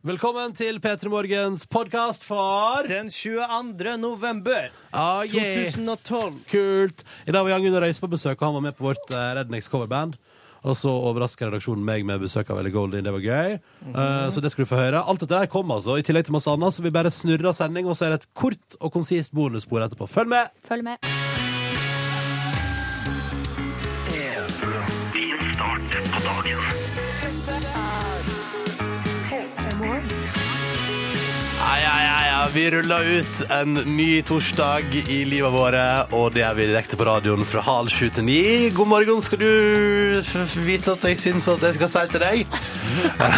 Velkommen til P3 Morgens podkast for Den 22. november ah, yeah. 2012. Kult. I dag var Jan Gunnar Røise på besøk, og han var med på vårt uh, Rednex coverband. Og så overraska redaksjonen meg med besøk av Ellie Goldin. Det var gøy. Eh, så det skal du få høre. Alt dette der kom altså, i tillegg til masse annet, så vi bare snurrer sending, og så er det et kort og konsist bonusspor etterpå. Følg med! Følg med. Vi ruller ut en ny torsdag i livet våre, og det er vi direkte på radioen fra halv sju til ni. God morgen, skal du f f vite at jeg syns at jeg skal si til deg? Oi,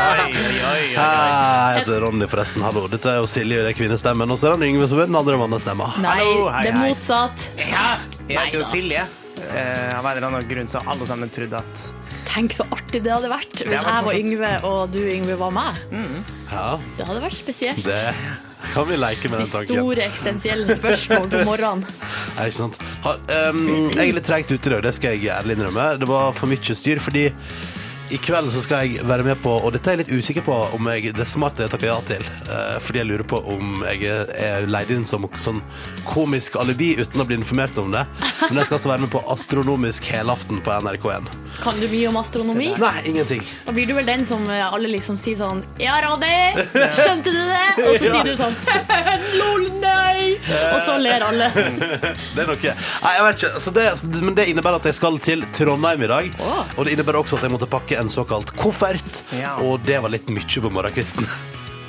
oi, oi, oi. Jeg heter Ronny, forresten. Hallo. Dette er jo Silje, det er kvinnestemmen. Og så er det Yngve som er den andre mannsstemma. Nei, Hallo, hei, det er motsatt. Ja, Jeg heter jo Silje. Eh, Av en eller annen grunn så alle sammen trodd at Tenk så artig det hadde vært hvis jeg var. Yngve og du Yngve var meg. Ja, Det hadde vært spesielt. det kan vi leke med den tanken. De store eksistensielle spørsmål på morgenen. Ja, ikke sant? Ha, um, jeg er litt tregt ute i dag, det skal jeg ærlig innrømme. Det var for mye styr, fordi i kveld så skal jeg være med på, og dette er jeg litt usikker på om jeg, det smarte jeg takker ja til, eh, fordi jeg lurer på om jeg er- er leid inn som sånn komisk alibi uten å bli informert om det. Men jeg skal altså være med på astronomisk helaften på NRK1. Kan du mye om astronomi? Nei, ingenting. Da blir du vel den som eh, alle liksom sier sånn Ja, Radi, Skjønte du det? Og så sier du sånn Lol, nei! Og så ler alle. Det er noe. Nei, jeg vet ikke. Så det, men det innebærer at jeg skal til Trondheim i dag. Og det innebærer også at jeg måtte pakke en såkalt koffert. Ja. Og det var litt mye på morgenkvisten.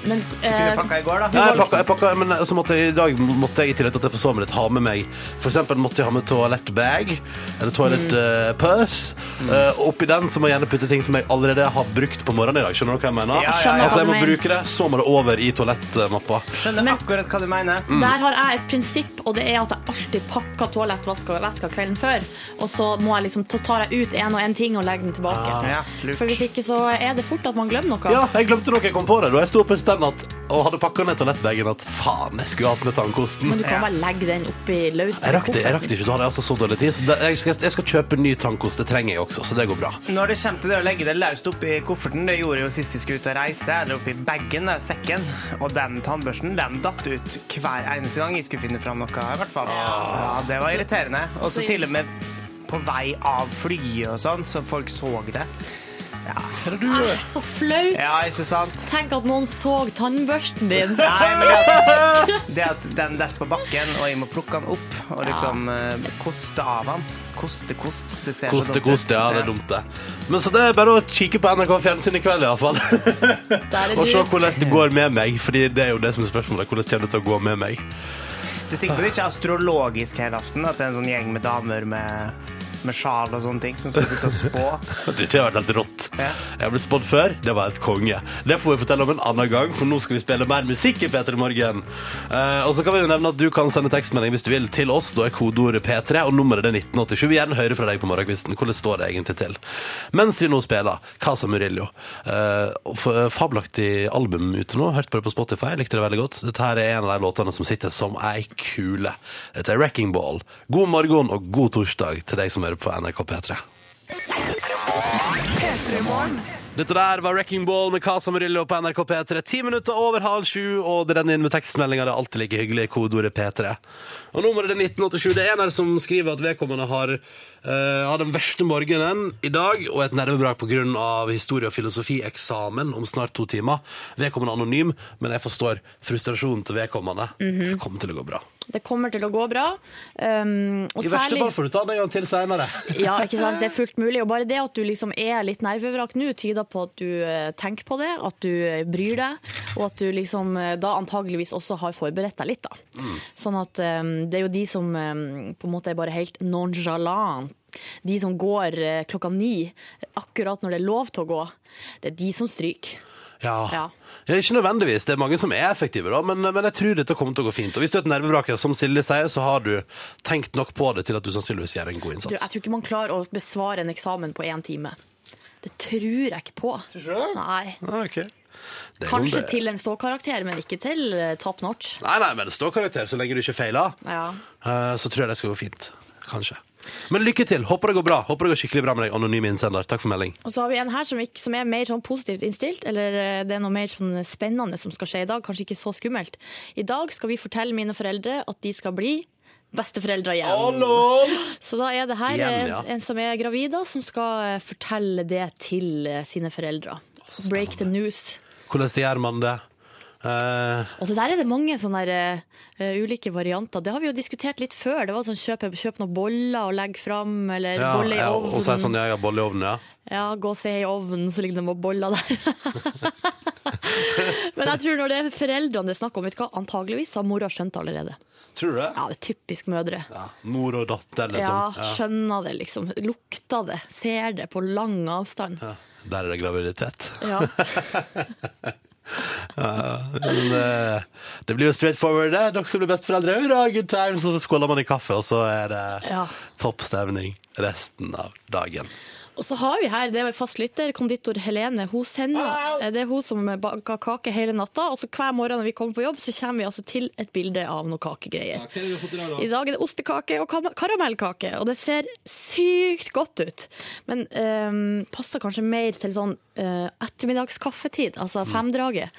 Men Du kunne eh, pakka i går, da. Ja, jeg pakka, jeg pakka, men så måtte jeg, i dag måtte jeg i tillegg til at jeg får litt, ha med meg For eksempel måtte jeg ha med toalettbag, eller toalett eh, purse. Eh, og oppi den så må jeg gjerne putte ting som jeg allerede har brukt på morgenen i dag. Skjønner du hva jeg mener? Ja, ja, Skjønner Altså, jeg må bruke det, så må det over i toalettmappa. Skjønner akkurat hva du mener. Der har jeg et prinsipp, og det er at jeg alltid pakker toalettveska kvelden før. Og så må jeg liksom, så tar jeg ut en og en ting og legger den tilbake. Ja. For hvis ikke så er det fort at man glemmer noe. Ja, jeg glemte noe jeg kom på det da jeg sto opp en stand at, og hadde pakka ned toalettbagen at faen, jeg skulle hatt med tannkosten. Men du kan bare legge den oppi løst. Jeg rakk det, jeg rakk det ikke. Da hadde jeg altså så dårlig tid. Så det, jeg, skal, jeg skal kjøpe ny tannkost. Det trenger jeg også, så det går bra. Når det kommer til det å legge det løst oppi kofferten, det gjorde jeg jo sist jeg skulle ut og reise, eller oppi bagen, sekken, og den tannbørsten, den datt ut hver eneste gang jeg skulle finne fram noe, i hvert fall. Ja, det var irriterende. Og så Så- til og med på vei av flyet og sånn, så folk så det. Ja, er det du Ah, så flaut! ja ikke sant? Tenk at noen så tannbørsten din. Nei, men det det at den detter på bakken, og jeg må plukke den opp og liksom eh, koste av den. Koste kost. Det ser Koste, dumt ut. koste, ja, det er dumt det. Men så det er bare å kikke på NRK Fjernsyn i kveld i hvert fall. Der er Og se hvordan det går med meg, Fordi det er jo det som er spørsmålet. Hvordan kommer det til å gå med meg? Det er sikkert ikke astrologisk hele aften, at det er en sånn gjeng med damer med, med sjal og sånne ting som skal sitte og spå. Det har vært helt rått. Ja. Jeg har blitt spådd før. Det var et konge. Det får vi fortelle om en annen gang, for nå skal vi spille mer musikk i P3 Morgen. Eh, og så kan vi jo nevne at du kan sende tekstmelding hvis du vil til oss. Da er kodeordet P3, og nummeret er 1987. Vi vil gjerne høre fra deg på morgenkvisten. Hvordan står det egentlig til? Mens vi nå spiller Casa Murillo. Eh, fabelaktig album ute nå. Hørte på det på Spotify. Likte det veldig godt. Dette her er en av de låtene som sitter som ei kule. Dette er Wrecking Ball. God morgen og god torsdag til deg som hører på NRK P3. Dette der var Wrecking Ball med Casa Murillo på NRK P3. Ti minutter over halv sju, og det renner inn med tekstmeldinger. Det er alltid like hyggelig. Kodeordet P3. Og nummeret er 1987. Det er en her som skriver at vedkommende har uh, har den verste morgenen i dag og et nervebrak pga. historie- og filosofieksamen om snart to timer. Vedkommende er anonym, men jeg forstår frustrasjonen til vedkommende. Det kommer til å gå bra. Det kommer til å gå bra. Um, I verste fall får du ta det en gang til seinere. Ja, ikke sant? Det er fullt mulig. Og bare det at du liksom er litt nervevrak nå, tyder på at du eh, tenker på det, at du eh, bryr deg, og at du liksom eh, da antageligvis også har forberedt deg litt, da. Sånn at um, det er jo de som um, på en måte er bare helt nonchalant. De som går klokka ni, akkurat når det er lov til å gå, det er de som stryker. Ja. Ja. Ikke nødvendigvis. Det er mange som er effektive, da, men, men jeg tror dette kommer til å gå fint. Og hvis du er et nervevrak, som Silje sier, så har du tenkt nok på det til at du sannsynligvis gjør en god Du, innsats. jeg tror ikke man klarer å besvare en eksamen på én time. Det tror jeg ikke på. Nei. Ah, okay. Det Kanskje det- til en ståkarakter, men ikke til eh, top notch. Nei, nei, men ståkarakter, står så lenge du ikke feiler. Ja. eh, Så tror jeg det skal gå fint. Kanskje. Men lykke til. Håper det går bra. Håper det går skikkelig bra med deg, anonyme innsender. Takk for melding. Og så har vi en her som, ikke, som er mer sånn positivt innstilt, eller eh, det er noe mer sånn spennende som skal skje i dag, kanskje ikke så skummelt. I dag skal vi fortelle mine foreldre at de skal bli besteforeldre igjen. Så da er det her Igjen, eh, ja. en som er gravid, da, som skal eh, fortelle det til sine foreldre. Break the news. Hvordan gjør man det? Eh, Og det der er det mange sånne der, uh, ulike varianter. Det har vi jo diskutert litt før. Det var sånn kjøp, kjøp noen boller og legg fram, eller ja, bolle i ja, ovnen. og så er det sånn jeg har bolle i ovnen, ja. Ja, gå og se i ovnen, så ligger det noen boller der. Men jeg tror når det er foreldrene det er snakk om, vet du hva, antageligvis har mora skjønt allerede. Tror du det? Ja, det er typisk mødre. Ja. Mor og datter, liksom. Ja. skjønner det, liksom. Lukter det, ser det på lang avstand. Ja. Der er det graviditet. Ja. Men, eh, det blir jo straight forward, det. Dere som blir besteforeldre, hurra, good times! Og så skåler man i kaffe, og så er det Ja. topp stemning resten av dagen. Og så har vi her, det er fast lytter, konditor Helene. Hun sender, det er hun som baker kake hele natta, og så hver morgen når vi kommer på jobb, så kommer vi altså til et bilde av noen kakegreier. I dag er det ostekake og karamellkake, og det ser sykt godt ut. Men um, passer kanskje mer til sånn uh, ettermiddagskaffetid, altså femdraget,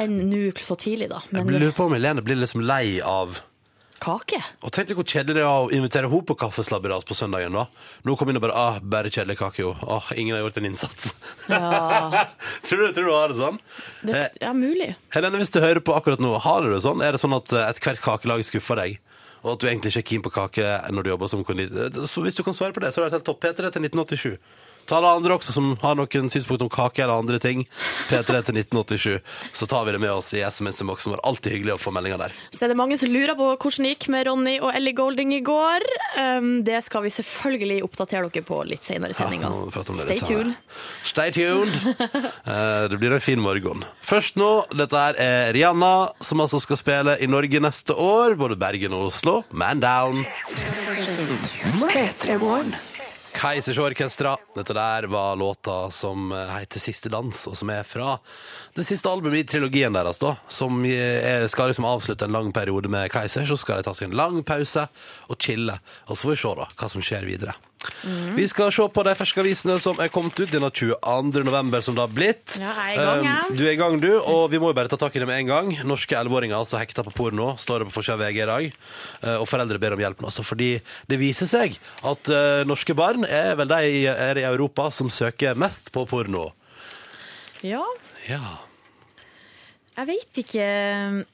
enn nå så tidlig, da. Jeg lurer på om Helene blir liksom lei av kake? Og tenk deg hvor kjedelig det er å invitere henne på kaffeslabberas på søndagen. da. Nå kom inn og bare ah, bare kjedelig kake, jo. Ah, ingen har gjort en innsats. Ja, tror, du, tror du har det sånn? det er ja mulig. Helene, hvis du hører på akkurat nå, har du det sånn? Er det sånn at et ethvert kakelag skuffer deg? Og at du egentlig ikke er keen på kake når du jobber som konditor? Hvis du kan svare på det, så er det helt topp. P3 til 1987. Ta det andre også som har noen synspunkt om kake eller andre ting. P3 til 1987. Så tar vi det med oss i SMS-boksen vår. Alltid hyggelig å få meldinger der. Så er det mange som lurer på hvordan det gikk med Ronny og Ellie Golding i går. Um, det skal vi selvfølgelig oppdatere dere på litt senere i sendinga. Ja, Stay tuned. Stay tuned. Eh, det blir en fin morgen. Først nå, dette er Rihanna, som altså skal spille i Norge neste år. Både Bergen og Oslo. Man down. Keisers Orkestra. Dette der var låta som eh, heter Siste dans, og som er fra det siste albumet i trilogien deres, da. Som skal liksom avslutte en lang periode med Keiser, så skal de ta seg en lang pause og chille. Og så får vi se da hva som skjer videre. Vi skal se på de ferske avisene som er kommet ut denne 22. november, som det har blitt. Ja, jeg er i gang, jeg. Um, Du er i gang, du, og vi må jo bare ta tak i det med en gang. Norske 11-åringer altså hekta på porno, står det på forsida av VG i dag. Eh, Og foreldre ber om hjelp nå, også fordi det viser seg at eh, norske barn er vel de i- er i Europa som søker mest på porno. Ja, Ja. jeg vet ikke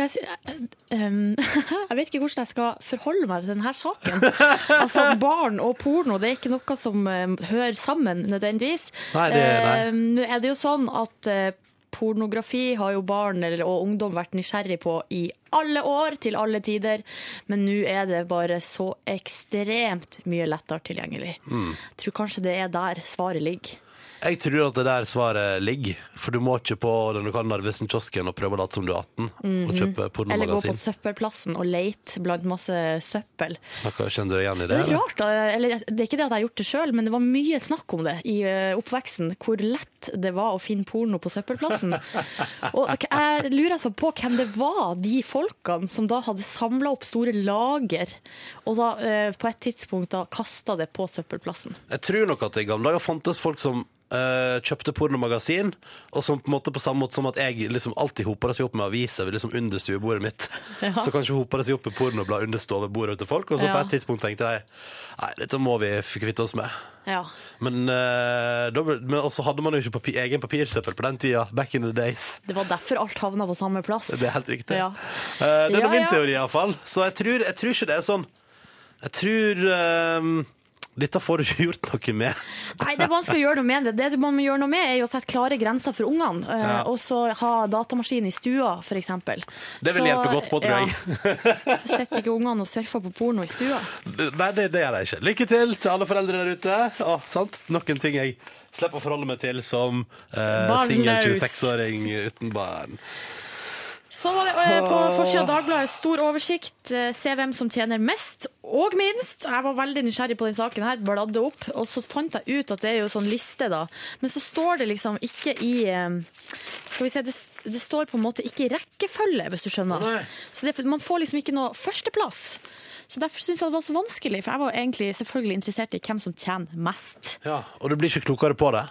skal jeg, si, um, jeg vet ikke hvordan jeg skal forholde meg til denne saken. Altså, Barn og porno det er ikke noe som um, hører sammen nødvendigvis. Nå er det jo sånn at eh, pornografi har jo barn og ungdom vært nysgjerrig på i alle år, til alle tider. Men nå er det bare så ekstremt mye lettere tilgjengelig. Mm. Jeg tror kanskje det er der svaret ligger. Jeg tror at det der svaret ligger, for du må ikke på den lokale Narvesen-kiosken og prøve å late som du er 18 og kjøpe pornomagasin. Eller gå på søppelplassen og leite blant masse søppel. Snakker, kjenner du deg igjen i Det det? er rart, da. Eller, det er ikke det at jeg har gjort det sjøl, men det var mye snakk om det i eh, oppveksten. Hvor lett det var å finne porno på søppelplassen. Og jeg lurer altså på hvem det var, de folkene som da hadde samla opp store lager, og da eh, på et tidspunkt da kasta det på søppelplassen. Jeg tror nok at i gamle dager fantes folk som eh, kjøpte pornomagasin, og som på en måte på samme måte som at jeg liksom alltid hoper det seg opp med aviser liksom under stuebordet mitt. Ja. Så kanskje hoper det seg opp med pornoblad under stovebordet til folk, og så Ja. på et tidspunkt tenkte jeg nei, dette må vi kvitte oss med. Ja. Men, uh, da, men også hadde man jo ikke papir, egen papirsøppel på den tida, back in the days. Det var derfor alt havna på samme plass. Det er helt riktig. Eh, det er min teori iallfall. Så jeg tror, jeg tror ikke det er sånn. Jeg tror eh, Dette får du ikke gjort noe med. Nei, det er vanskelig å gjøre noe med det. Det man må gjøre noe med, er å sette klare grenser for ungene. eh, Ja. Og så ha datamaskin i stua, f.eks. Det vil hjelpe godt på, tror jeg. Sitter ikke ungene og surfer på porno i stua? Nei, det, det gjør jeg ikke. Lykke til til alle foreldre der ute. Å, sant? Nok en ting jeg slipper å forholde meg til som eh, singel 26-åring uten barn. Så var det eh, på forsida av Dagbladet stor oversikt. eh, Se hvem som tjener mest og minst. Jeg var veldig nysgjerrig på den saken her, bladde opp, og så fant jeg ut at det er jo sånn liste, da. Men så står det liksom ikke i eh, Skal vi se, det, det står på en måte ikke i rekkefølge, hvis du skjønner. Nei. Så det, man får liksom ikke noe førsteplass. Så derfor syns jeg det var så vanskelig, for jeg var egentlig selvfølgelig interessert i hvem som tjener mest. Ja, Og du blir ikke klokere på det?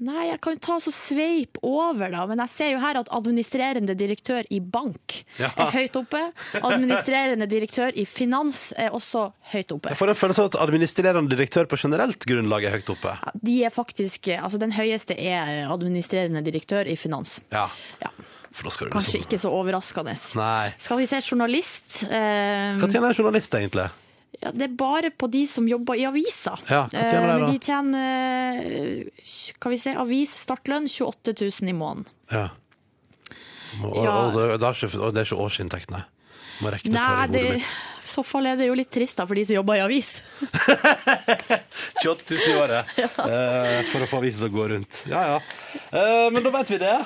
Nei, jeg kan jo ta så sveip over, da. Men jeg ser jo her at administrerende direktør i bank Ja. er høyt oppe. Administrerende direktør i finans er også høyt oppe. Jeg får en følelse av at administrerende direktør på generelt grunnlag er høyt oppe. De er faktisk, altså Den høyeste er administrerende direktør i finans. Ja, Ja, for Kanskje liksom ikke så overraskende. Nei. Skal vi se journalist? Eh, Hva tjener en journalist, egentlig? Ja, det er bare på de som jobber i avisa. Ja, hva tjener de da? men de tjener kan vi si, avis startlønn 28 000 i måneden. Ja. Og, Ja. og, det, det er ikke, og det er ikke årsinntekt, nei. Må regne Nei, på det det, i hodet i så fall er det jo litt trist da, for de som jobber i avis. 28 000 i året eh, for å få avisen til å gå rundt. Ja, ja. Uh, men da vet vi det.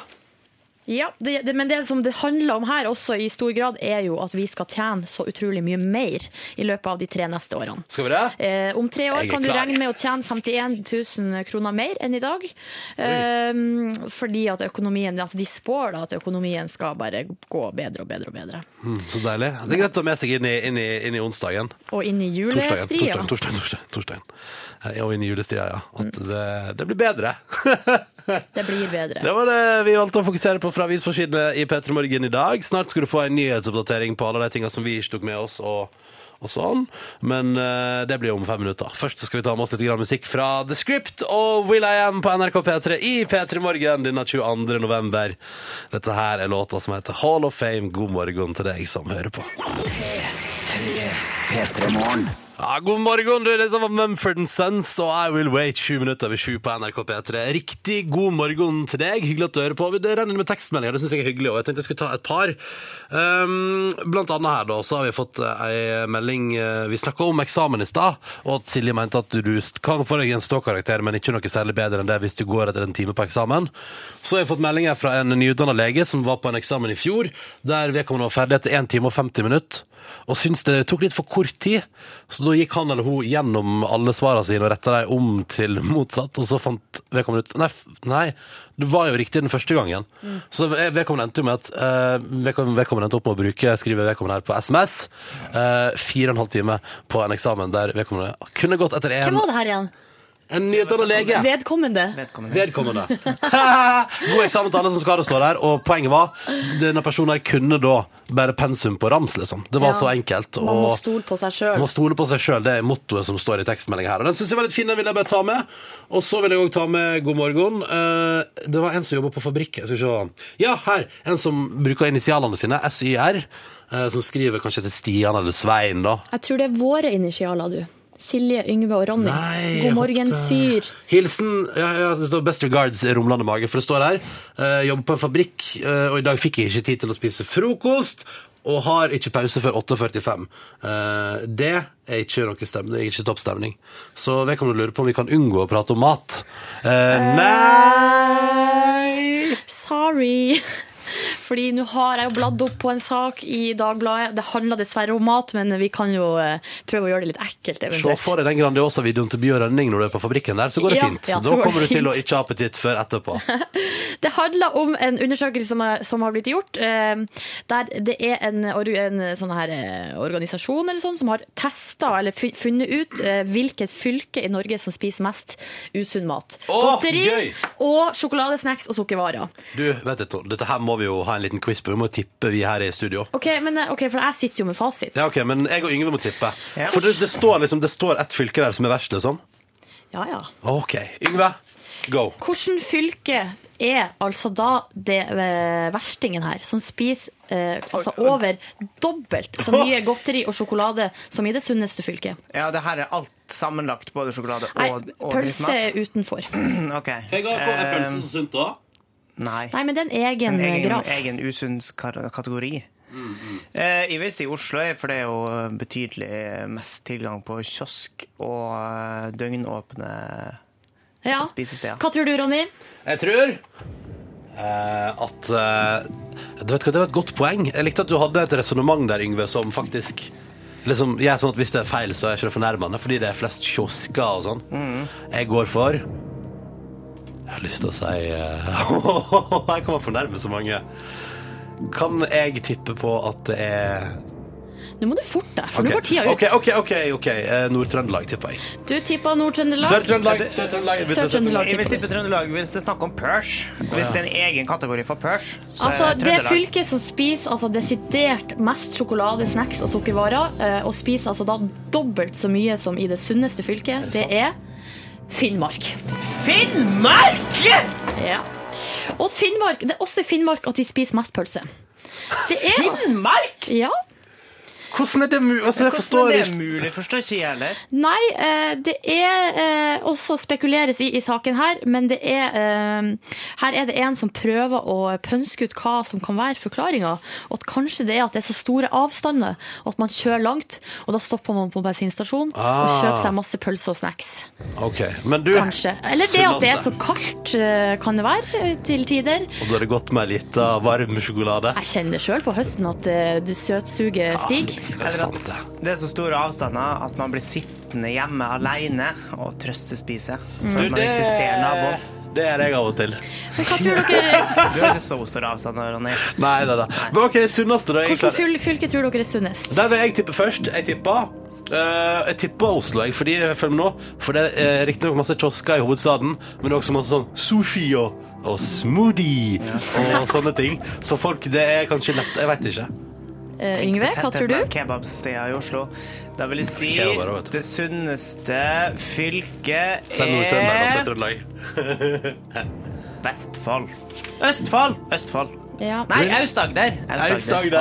Ja, det, det, Men det som det handler om her også i stor grad, er jo at vi skal tjene så utrolig mye mer i løpet av de tre neste årene. Skal vi det? Eh, om tre år kan du klar. regne med å tjene 51 000 kroner mer enn i dag. Eh, fordi at økonomien, altså de spår da at økonomien skal bare gå bedre og bedre og bedre. Mm, så deilig. Det er greit å ha med seg inn i, inn i, inn i onsdagen. Og inn i julestria. Torsdagen, torsdagen, torsdagen, torsdagen. Eh, Og inn i julestria, ja. At det, det blir bedre. Det blir bedre. Det var det vi valgte å fokusere på fra avisforsidene i P3 Morgen i dag. Snart skal du få en nyhetsoppdatering på alle de tingene som vi ikke tok med oss. og og sånn, Men uh, det blir om fem minutter. Først skal vi ta med oss litt grann musikk fra The Script og Will I Am på NRK P3 i P3 Morgen denne 22. november. Dette her er låta som heter Hall of Fame. God morgen til deg som hører på. Ja, god morgen. Dette var Mumford Sons og I Will Wait sju minutter over sju på NRK P3. Riktig god morgen til deg. Hyggelig at du hører på. Det renner med tekstmeldinger, det syns jeg er hyggelig. Og jeg tenkte jeg skulle ta et par. Um, blant annet her, da, så har vi fått eh, ei melding eh, Vi snakka om eksamen i stad, og at Silje mente at du kan få deg en ståkarakter, men ikke noe særlig bedre enn det hvis du går etter en time på eksamen. Så har jeg fått meldinger fra en nyutdanna lege som var på en eksamen i fjor, der vedkommende var ferdig etter 1 time og 50 minutter og syntes det tok litt for kort tid. Så da gikk han eller hun gjennom alle svarene sine og retta dem om til motsatt, og så fant vedkommende ut Nei, nei det var jo riktig den første gangen. Så vedkommende endte jo med at uh, vedkommende endte opp med å bruke skrive vedkommende her på SMS. Uh, fire og en halv time på en eksamen der vedkommende kunne gått etter Hvem var det her igjen? En nyutdanna lege. Vedkommende. Vedkommende. Vedkommende. God eksamen til alle som skal ha det står der. Og poenget var denne personen her kunne da bare pensum på rams, liksom. Det var Ja. så enkelt. Man må stole på seg man må stole på seg sjøl. Det er mottoet som står i tekstmeldinga her. Og Den syns jeg var litt fin, den vil jeg bare ta med. Og så vil jeg òg ta med god morgen. Eh, Det var en som jobber på fabrikk. Jeg skal se. Ja, her. En som bruker initialene sine, SYR. eh, Som skriver kanskje til Stian eller Svein, da. Jeg tror det er våre initialer, du. Silje, Yngve og Ronny. Nei, God morgen, håpte- Syr. Hilsen ja, ja, Det står 'Best regards rumlende mage', for det står her. Uh, jobber på en fabrikk, uh, og i dag fikk jeg ikke tid til å spise frokost. Og har ikke pause før 8.45. Uh, det er ikke noe stemning, ikke toppstemning. Så vedkommende lurer på om vi kan unngå å prate om mat. Eh, nei! Sorry. Fordi nå har jeg jo bladd opp på en sak i Dagbladet. Det handler dessverre om mat, men vi kan jo eh, prøve å gjøre det litt ekkelt. Se for deg den Grandiosa-videoen til Bjørn Rønning når du er på fabrikken der, så går det Ja, fint. ja, da kommer du til å ikke ha appetitt før etterpå. Det handler om en undersøkelse som, er, som har blitt gjort, eh, der det er en, en sånn her eh, organisasjon eller sånn, som har testa eller funnet ut eh, hvilket fylke i Norge som spiser mest usunn mat. Godteri og sjokoladesnacks og sukkervarer. Du, vet du, Dette her må vi jo ha en liten quiz på. Vi må tippe, vi her i studio. Ok, men, eh, ok, For jeg sitter jo med fasit. Ja, ok, Men jeg og Yngve må tippe. Ja. For det, det står liksom, det står ett fylke der som er verst, liksom. Ja, ja. OK. Yngve, go. Hvilket fylke er altså da det eh, verstingen her, som spiser eh, altså over dobbelt så mye godteri og sjokolade som i det sunneste fylket? Ja, det her er alt sammenlagt, både sjokolade Nei, og, og pølse drissmat. er utenfor. Ok. så sunt, da? Eh, Nei. Nei, men det er en egen, En egen, graf. egen usunnskategori. Eh, jeg vil si Oslo, er, for det er jo betydelig mest tilgang på kiosk og eh, døgnåpne Ja. spisesteder. Hva tror du, Ronny? Jeg tror Uh, at uh, du vet hva, Det var et godt poeng. Jeg likte at du hadde et resonnement der, Yngve, som faktisk liksom, Jeg er sånn at Hvis det er feil, så er jeg ikke det fornærmende, fordi det er flest kiosker og sånn. Jeg går for Jeg har lyst til å si uh, Jeg kommer fornærme så mange. Kan jeg tippe på at det er Nå må du forte deg, for okay. nå går tida ut. OK, OK, OK. ok Eh, Nord-Trøndelag, tipper jeg. Du tippa Nord-Trøndelag. Sør-Trøndelag. Sør-Trøndelag. jeg Sør-Trøndelag. Jeg vil tippe Trøndelag hvis det er snakk om pørs. Hvis det er en egen kategori for pørs, Altså, er det fylket som spiser altså, desidert mest sjokolade, snacks og sukkervarer, eh, og spiser altså da dobbelt så mye som i det sunneste fylket, det er Finnmark. Finnmark! Ja. Og Finnmark, det er også i Finnmark at de spiser mest pølse. Det er Finnmark? Ja. Hvordan er det mulig? Altså, jeg forstår Hvordan er det mulig? Forstår ikke jeg heller. Nei, eh, det er eh, også spekuleres i, i saken her, men det er eh, Her er det en som prøver å pønske ut hva som kan være forklaringa. Og at kanskje det er at det er så store avstander, og at man kjører langt, og da stopper man på bensinstasjon og Ah. kjøper seg masse pølse og snacks. Okay. Men du Kanskje. Eller det at det er så kaldt, kan det være, til tider. Og da er det godt med ei lita varm sjokolade. Jeg kjenner sjøl på høsten at det søtsuget stiger. Det er det. Er så store avstander at man blir sittende hjemme alene og trøstespise. For Du, at man ikke ser naboen. det er jeg av og til. Men hva tror dere, Du har ikke så store avstander, Ronny. Nei, nei, nei. Men OK, sunneste, da. Hvilket fyl- fylke tror dere er sunnest? Der vil jeg tippe først. Jeg tipper uh, jeg tipper Oslo, jeg, fordi følg med nå. For det er riktignok masse kiosker i hovedstaden, men det er også masse sånn sushi og, og smoothie og sånne ting. Så folk, det er kanskje lett Jeg veit ikke. Eh, Yngve, hva tror du? Kebabsteder i Oslo. Da vil jeg si det sunneste fylket er. Vestfold. Østfold! Østfold. Ja. Nei, Aust-Agder.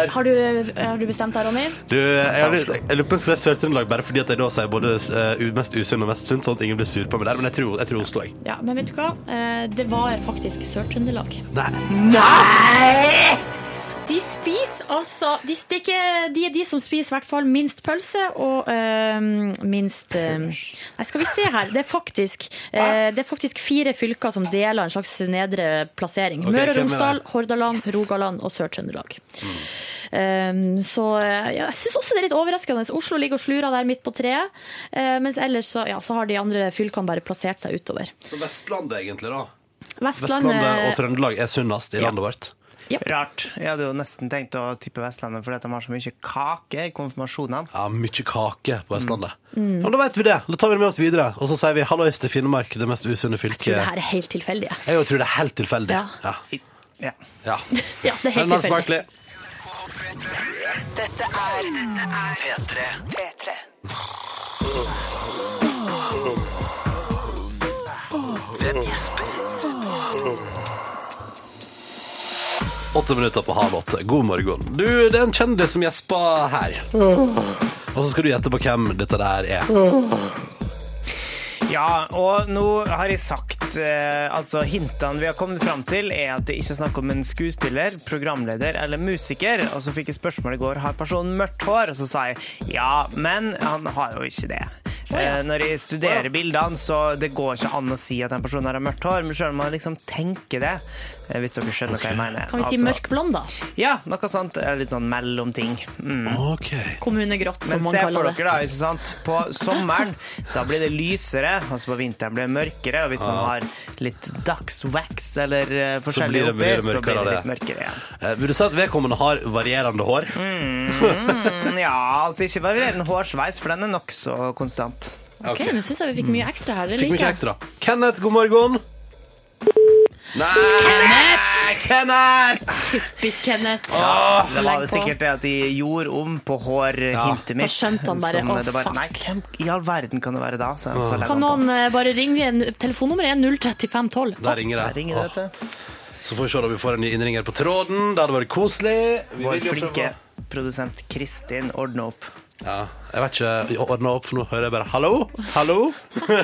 Har du, har du bestemt deg, Ronny? Du, jeg, jeg, jeg lurer på om jeg sier Sør-Trøndelag bare fordi at jeg da sier både eh, mest usunn og mest sunt, sånn at ingen blir sur på meg der. Men jeg tror, jeg tror Oslo, jeg. Ja, men vet du hva? Eh, Det var faktisk Sør-Trøndelag. Nei. De spiser altså de, stikker, er de er de som spiser i hvert fall minst pølse og øh, minst øh, Nei, skal vi se her. Det er faktisk, øh, det er faktisk fire fylker som deler en slags nedre plassering. Okay, Møre og Romsdal, Hordaland, Rogaland og Sør-Trøndelag. Um, så eh, ja, jeg syns også det er litt overraskende. Oslo ligger og slurer der midt på treet. eh, mens ellers så, ja, så har de andre fylkene bare plassert seg utover. Så Vestlandet, egentlig, da. Vestlandet, Vestlandet og Trøndelag er sunnest i Ja. landet vårt. Rart. Jeg hadde jo nesten tenkt å tippe Vestlandet fordi de har så mye kake i konfirmasjonene. Ja, mye kake på Vestlandet. Ja, men da vet vi det. Da tar vi det med oss videre. Og så sier vi hallois til Finnmark, det mest usunne fylket. jeg tror det her er helt tilfeldig. jeg. Jeg tror det er helt tilfeldig. Ja. Ja. Ja. ja. Ja, det er helt tilfeldig. er, Dette er P3. Hvem gjesper? Åtte minutter på halv åtte. God morgen. Du, det er en kjendis som gjesper her. Og så skal du gjette på hvem dette der er. Ja, og nå har jeg sagt eh, Altså, hintene vi har kommet fram til, er at det ikke er snakk om en skuespiller, programleder eller musiker. Og så fikk jeg spørsmål i går har personen mørkt hår, og så sa jeg ja, men han har jo ikke det. Eh, Når jeg studerer bildene, så det går ikke an å si at en person har mørkt hår, men selv om man liksom tenker det, eh, hvis dere skjønner hva jeg mener. Kan vi si Altså, mørkblond, da? Ja, noe sånt. eh, Litt sånn mellomting. Mm. Okay. Kommunegrått, som Men se for dere da, ikke sant? På sommeren, da blir det lysere, altså på vinteren blir det mørkere, og hvis man har litt dagswax eller uh, forskjellig blir oppi, så blir det det. litt mørkere igjen. Eh, Vil du si at vedkommende har varierende hår? Mm, ja, altså ikke varierende hårsveis, for den er nokså konstant. Ok, Nå syns jeg vi fikk mye ekstra her. Det Fikk liker mye jeg. ekstra. Kenneth, god morgen. Nei! Kenneth! Kenneth! Typisk Kenneth. Det var Legg det på. sikkert det at de gjorde om på hårhintet mitt. Da skjønte han bare, som «Å, det fuck». Nei, hvem i all verden kan det være da? Så, så legger Kan han på. noen eh, bare ringe? en- Telefonnummeret er 03512. Der ringer Der ringer det, Åh, vet du. Så får vi se om vi får en ny innringer på tråden. Det hadde vært koselig. Vi Vår vil jo prøve- flinke produsent Kristin ordner opp. Ja, jeg vet ikke. Ordna opp, for nå hører jeg bare 'hallo', 'hallo'.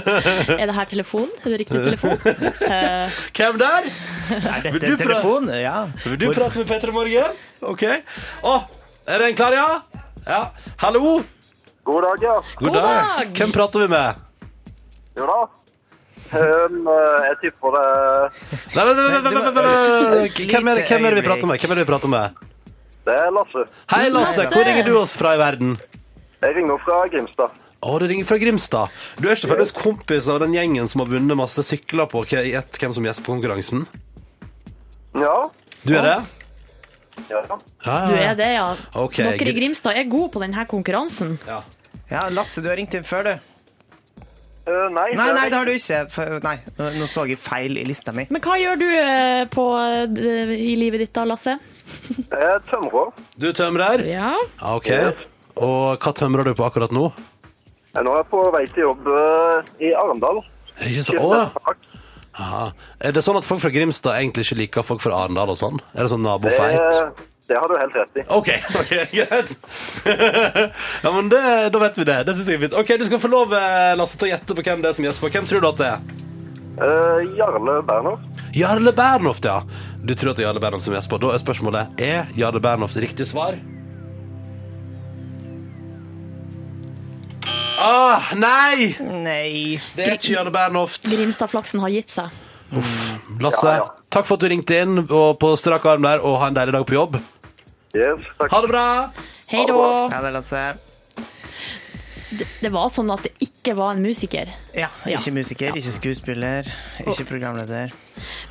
Er det her telefon? Er det riktig telefon? Eh, Hvem der? Er Vil dette du en telefon? Ja. Vil du prate med Petter i morgen? OK. Å, er det en klar, ja? Ja. Hallo? God dag, ja. God, God dag. Hvem prater vi med? Jo da. Um, eh, jeg tipper det Nei, nei, nei, nei, nei, nei, nei, nei. Hvem er det hvem er det vi prater med? Hvem er det vi prater med? Det er Lasse. Hei, Lasse. Hvor ringer du oss fra i verden? Jeg ringer fra Grimstad. Å, du ringer fra Grimstad. Du er ikke faktisk kompis av den gjengen som har vunnet masse sykler på Gjett hvem som gjesper konkurransen? Ja. Du er det? Ja. Ja, Du er det, ja. Okay. Dere i Grimstad er gode på denne konkurransen. Ja. Ja, Lasse, du har ringt inn før, du. Uh, nei, Nei, nei, det har du ikke. Nei, nå så jeg feil i lista mi. Men hva gjør du eh, på, eh, i livet ditt da, Lasse? Jeg er tømrer. Du tømrer? Ja. Ja, OK. Og hva tømrer du på akkurat nå? Jeg Nå er jeg på vei til jobb eh, i Arendal. Ikke så, å, ja. Er det sånn at folk fra Grimstad egentlig ikke liker folk fra Arendal og sånn? Er det sånn nabofeit? det har du helt rett i. OK, ok, greit. ja, men det, da vet vi det. Det syns jeg er fint. OK, du skal få lov, eh, Lasse, til å gjette på hvem det er som gjesper. Hvem tror du at det er? Uh, Jarle Bernhoft. Jarle Bernhoft, ja. Du tror at det er Jarle Bernhoft som gjesper. Da er spørsmålet er Jarle Bernhoft riktig svar. Ah, nei! Nei. Det er ikke Jarle Bernhoft. Grimstad-flaksen har gitt seg. Lasse, Ja, ja. takk for at du ringte inn og på strak arm der, og ha en deilig dag på jobb. Yes, takk. Ha det bra! Hei da. Ja, det er Lasse. Det, det var sånn at det ikke var en musiker. Ja, Ja. ikke musiker, ikke skuespiller, ikke programleder.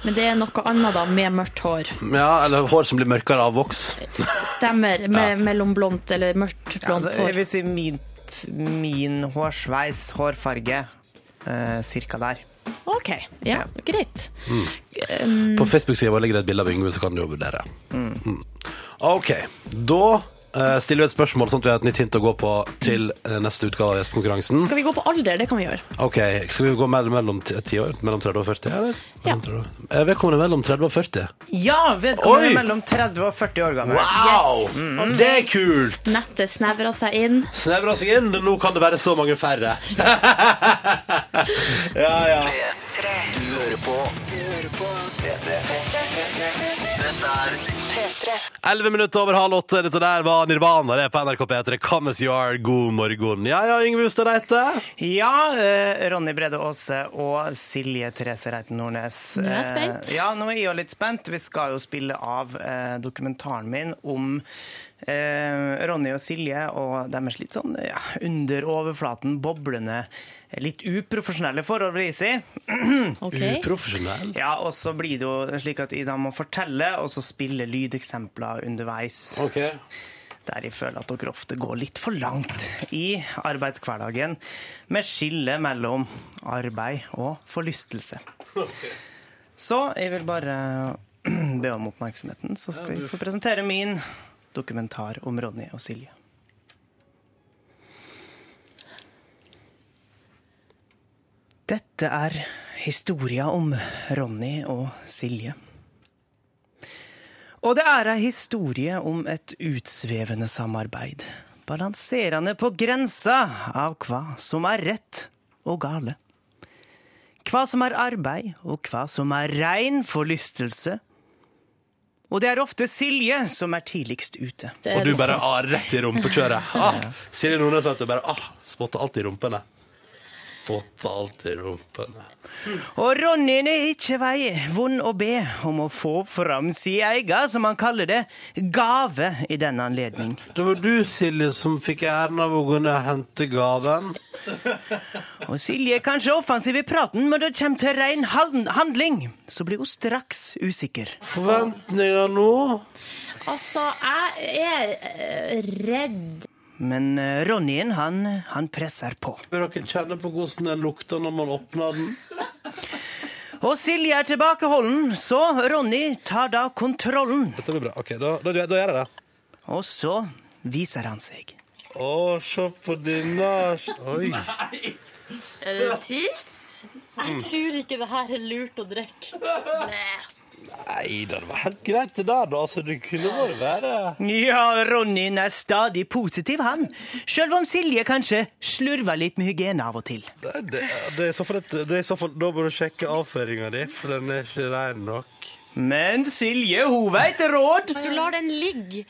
Men det er noe annet da, med mørkt hår. Ja, eller hår som blir mørkere av voks. Stemmer. Med mellomblondt eller mørkt blondt Altså, jeg hår. vil si min, min hårsveis, hårfarge, eh, cirka der. OK, ja, greit. På Facebook-sida vår ligger det et bilde av Yngve, så kan du jo vurdere. Mm. OK. Da eh, stiller vi et spørsmål, sånn at vi har et nytt hint å gå på til eh, neste utgave av Gjesp-konkurransen. Skal vi gå på alder? Det kan vi gjøre. OK, skal vi gå mellom, mellom ti ti år? Mellom 30 og 40? Eller? Ja. Mellom 30 og- Eh, Vedkommende mellom 30 og 40. Ja, vedkommende er mellom 30 og 40 år gammel. Wow! Yes. Det er kult! Nettet snevra seg inn. Snevra seg inn. Nå kan det være så mange færre. ja, ja. P3. Du hører på. Du hører på. P3. Dette er P3. 11 minutter over halv åtte. Dette der var Nirvana. Det er på NRK P3. Come as you are. God morgen. Ja, ja, Yngve Hustad Reite. Ja, eh, Ronny Brede Aase og Silje Therese Reiten Nordnes. Nå er jeg spent. Eh, ja, nå er jeg jo litt spent. Vi skal jo spille av eh, dokumentaren min om Ronny og Silje og deres litt sånn ja, under overflaten boblende, litt uprofesjonelle forhold, vil jeg si. Okay. Uprofesjonell. Ja, og så blir det jo slik at jeg da må fortelle, og så spille lydeksempler underveis. Okay. Der jeg føler at dere ofte går litt for langt i arbeidshverdagen med skille mellom arbeid og forlystelse. Så jeg vil bare be om oppmerksomheten, så skal jeg få presentere min dokumentar om Ronny og Silje. Dette er historia om Ronny og Silje. Og det er ei historie om et utsvevende samarbeid, balanserende på grensa av hva som er rett og gale. Hva som er arbeid, og hva som er rein forlystelse. Og det er ofte Silje som er tidligst ute. Og du bare ah, rett i rumpekjøret. Ah, Silje Nordnes vet du bare ah, spotter alltid rumpene. Spotter i rumpene. Og Ronnyen er ikke vei vond å be om å få fram si eiga, som han kaller det, gave i denne anledning. Det var du, Silje, som fikk æren av å gå ned og hente gaven. Og Silje er kanskje offensiv i praten, men når det kommer til ren handling, så blir hun straks usikker. Forventninger nå? Altså, jeg er eh, redd. Men eh, Ronnyen, han, han presser på. Vil dere kjenne på hvordan den lukter når man åpner den? Og Silje er tilbakeholden, så Ronny tar da kontrollen. Dette blir bra. Ok, da, da, da gjør jeg det. Og så viser han seg. Å, se på denne Oi. Er det tiss? Jeg tror ikke det her er lurt å drikke. Nei. Da, det var helt greit det der, da. Altså, det kunne bare være Ja, Ronnyen er stadig positiv, han. Sjøl om Silje kanskje slurver litt med hygiene av og til. Det, det, det er i så fall, Da må du sjekke avføringa di, for den er ikke rein nok. Men Silje, hun veit råd. Du lar den ligge,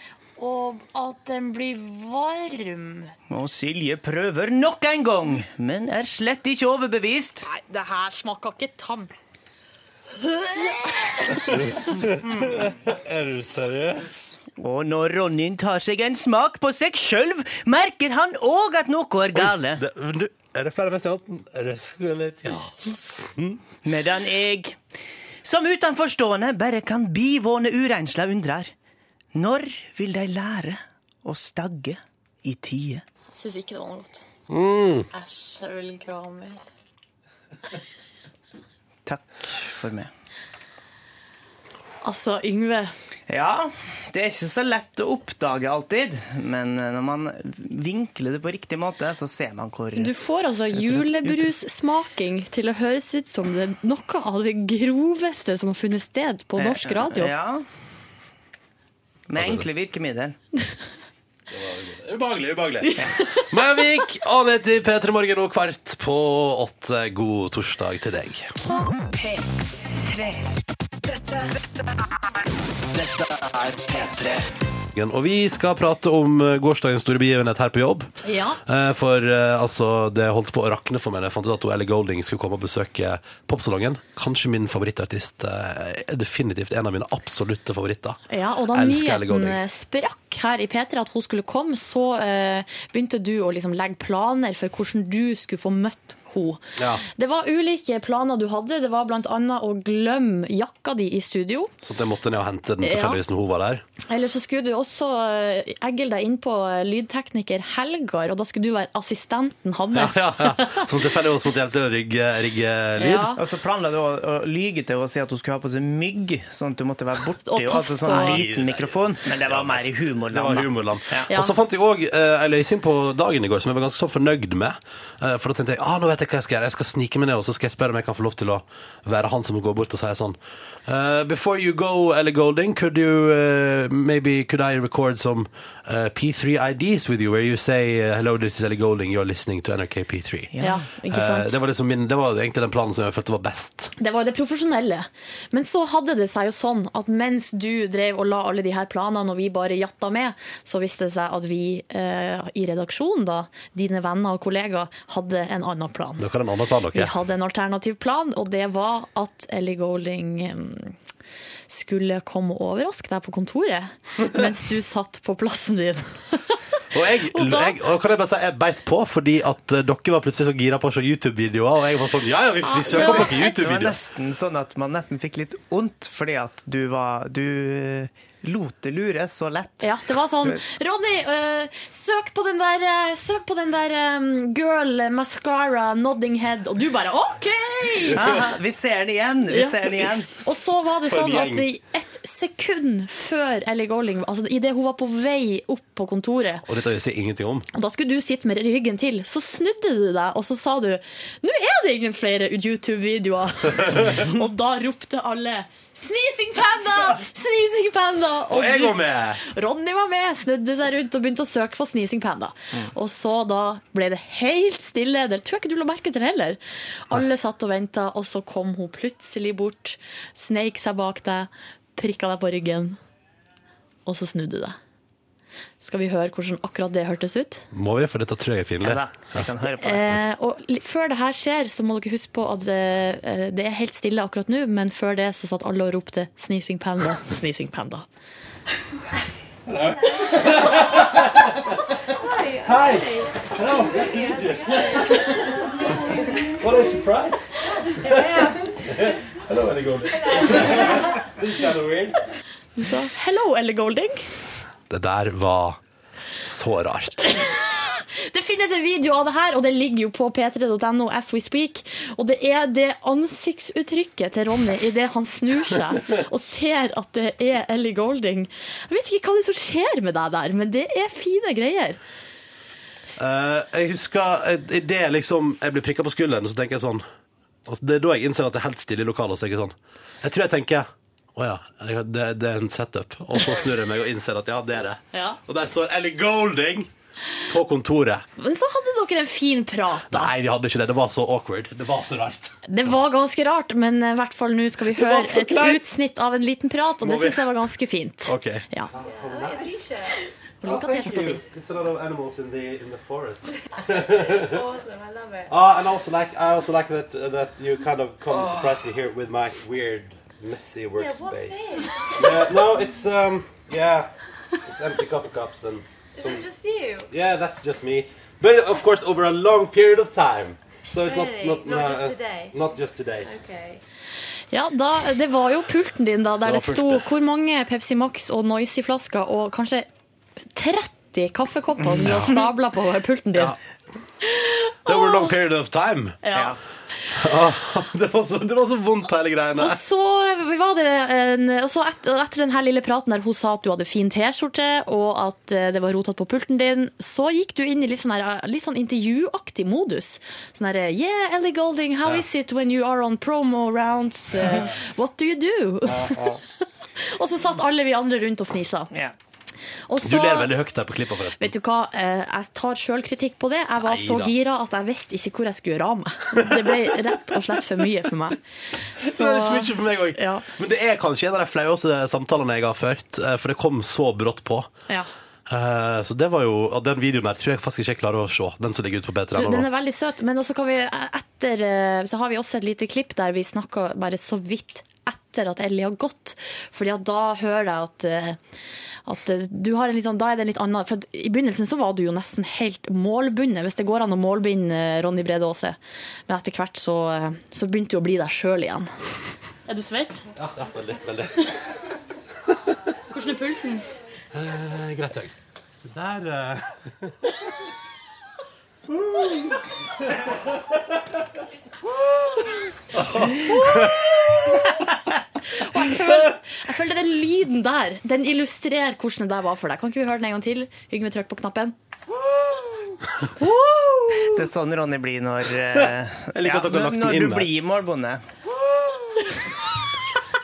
og at den blir varm. Og Silje prøver nok en gang, men er slett ikke overbevist. Nei, det her smaker ikke tam. Er du seriøs? Og når Ronnyen tar seg en smak på seg sjøl, merker han òg at noe er gale. Det, men du, er det flere natten? Røsker litt i halsen? Medan jeg, som utenforstående, bare kan bivåne urensla, undrer. Når vil de lære å stagge i tide? Syns ikke det var noe godt. Æsj, jeg vil ikke ha mer. Takk for meg. Altså, Yngve. Ja, det er ikke så lett å oppdage alltid, men når man vinkler det på riktig måte, så ser man hvor Du får altså julebrussmaking til å høres ut som det er noe av det groveste som har funnet sted på norsk radio. Ja. Med enkle virkemidler. Ubehagelig, ubehagelig. Mavik, Anette i P3 Morgen og kvart på åtte. God torsdag til deg. P3. Dette, dette Dette er P3. Og vi skal prate om eh, gårsdagens store begivenhet her på jobb. Ja. Eh, For eh, altså, det holdt på å rakne for meg da jeg fant ut at Ellie Golding skulle komme og besøke popsalongen. Kanskje min favorittartist. Er definitivt en av mine absolutte favoritter. Ja, og da nyheten sprakk her i P3 at hun skulle komme, så uh, begynte du å liksom legge planer for hvordan du skulle få møtt henne. Ja. Det var ulike planer du hadde. Det var annet å glemme jakka di i studio. Så det jeg måtte ned og hente den Ja. tilfeldigvis når hun var der. Eller så skulle du også eh, eggle deg inn på eh, lydtekniker Helgar, og da skulle du være assistenten hans. Ja, ja, ja. Som tilfeldigvis måtte hjelpe til å rigge, rigge lyd. Ja. Og så planla du å, å lyge til henne og si at hun skulle ha på seg mygg, sånn at du måtte være borti Og og altså sånn sånn liten mikrofon. Men det var mer i Det var humorland. humorland. Ja. Og så fant jeg òg ei løsning på dagen i går som jeg var ganske så fornøyd med. Eh, for da tenkte jeg ah, nå vet jeg hva jeg skal gjøre. Jeg skal snike meg ned og så skal jeg spørre om jeg kan få lov til å være han som går bort og sier sånn uh, Before you go, Ellie Golding, could you uh, maybe could I record some uh, P3 IDs with you where you say eh, hello, this is Ellie Golding, you're listening to NRK P3. Ja, ikke Eh, sant? det var liksom min, det var egentlig den planen som jeg følte var best. Det var det profesjonelle. Men så hadde det seg jo sånn at mens du drev og la alle de her planene, og vi bare jatta med, så viste det seg at vi eh, i redaksjonen, da, dine venner og kollegaer, hadde en annen plan. Dere har en annen plan, Vi hadde en alternativ plan, og det var at Ellie Golding skulle komme og overraske deg på kontoret mens du satt på plassen din. Og jeg, Og da- jeg og kan jeg bare si, jeg beit på fordi at eh, dere var plutselig så gira på å se YouTube-videoer, og jeg var sånn Ja, ja, vi, vi søker på noen Det var nesten sånn at man nesten fikk litt vondt fordi at du var Du lot det lure så lett. Ja, det var sånn Ronny, øh, søk på den der, øh, søk på den der um, girl mascara nodding head, og du bare OK! Aha, vi ser den igjen! Vi Ja. ser den igjen. Og så var det sånn at i ett sekund før Ellie Golling, altså idet hun var på vei opp på kontoret, Og dette visste jeg ingenting om. og da skulle du sitte med ryggen til, så snudde du deg, og så sa du Nå er det ingen flere YouTube-videoer! og da ropte alle Sneezing panda! Sneezing panda! Og jeg var med! Ronny var med, snudde seg rundt og begynte å søke på Sneezing Panda. Og så da ble det helt stille. Det tror jeg ikke du la merke til heller. Alle satt og venta, og så kom hun plutselig bort, sneik seg bak deg, prikka deg på ryggen, og så snudde du deg. Skal vi høre hvordan akkurat det hørtes ut? Må vi, for dette tror jeg er pinlig. Ja, da, jeg kan høre på det. Eh, og før det her skjer, så må dere huske på at eh, det er helt stille akkurat nå, men før det så satt alle og ropte 'Sneezing Panda', 'Sneezing Panda'. What a surprise! Hello, Ellie Golding. This is kind of weird. Så 'Hello, Ellie Golding'. Det der var så rart. Det finnes en video av det her, og det ligger jo på p3.no as we speak. Og det er det ansiktsuttrykket til Ronny idet han snur seg og ser at det er Ellie Golding. Jeg vet ikke hva det er som skjer med deg der, men det er fine greier. Uh, jeg husker eh, idet jeg liksom jeg blir prikka på skulderen, så tenker jeg sånn altså, Det er da jeg innser at det er helt stille i lokalet. Så jeg, sånn, jeg tror jeg tenker å ja, jeg- det, det er en setup. Og så snur jeg meg og innser at ja, det er det. Ja. Og der står Ellie Golding på kontoret. Men så hadde dere en fin prat, da. Nei, vi hadde ikke det. Det var så awkward. Det var så rart. Det var ganske rart, men i hvert fall nå skal vi var høre så et kleint. utsnitt av en liten prat, og det vi- syns jeg var ganske fint. OK. Ja. Og liker T-skjorta di. It's a lot of animals in the in the forest. Awesome, I love it. Uh, and also like I also like that that you kind of come surprise me here with my weird messy Yeah, workspace. what's yeah, no, it's um yeah, it's empty coffee cups and Is some it just you? yeah, that's just me. But of course over a long period of time. So it's Really? not not Not uh, just today? Not just today. Okay. Ja, da, det var jo pulten din da, der Det det, sto hvor mange Pepsi Max og Noisy-flasker og kanskje 30 kaffekopper som du har stabla på pulten din. Ja. Over a long period of time. Ja. det, var så, det var så vondt, hele greiene. Og så var det en, og så et, og etter denne lille praten der hun sa at du hadde fin T-skjorte, og at eh, det var rotete på pulten din, så gikk du inn i litt sånn, her, litt sånn intervjuaktig modus. Sånn herre Yeah, Ellie Golding, how Ja. is it when you are on promo rounds? Uh, what do you do? og så satt alle vi andre rundt og fnisa. Ja. Og Du ler veldig høyt der på klippa, forresten. Vet du hva, eh, jeg tar sjølkritikk på det. Jeg var så gira at jeg visste ikke hvor jeg skulle gjøre av meg. Det ble rett og slett for mye for meg. Det er for mye for meg òg. Ja. Men det er kanskje en av de flaueste samtalene jeg har ført, eh, for det kom så brått på. Ja. Eh, Så det var jo, Den videoen der tror jeg faktisk ikke jeg klarer å se. Den som ligger ute på P3 den er veldig søt, men også kan vi etter Så har vi også et lite klipp der vi snakker bare så vidt etter at Ellie har gått. Fordi at da hører jeg at, eh, at eh, du har en litt sånn, da er det en litt annen For at I begynnelsen så var du jo nesten helt målbundet, hvis det går an å målbinde eh, Ronny Brede Aase. Men etter hvert så, så begynte du å bli deg sjøl igjen. Er du svett? Ja, ja, veldig, veldig. Hvordan er pulsen? Eh, greit, jeg. Der eh. Jeg føler den lyden der Den illustrerer hvordan det der var for deg. Kan ikke vi høre den en gang til? Yngve, trykk på knappen. Det er sånn Ronny blir når, eh, Jeg liker at dere har lagt den når inn du der. blir målbonde.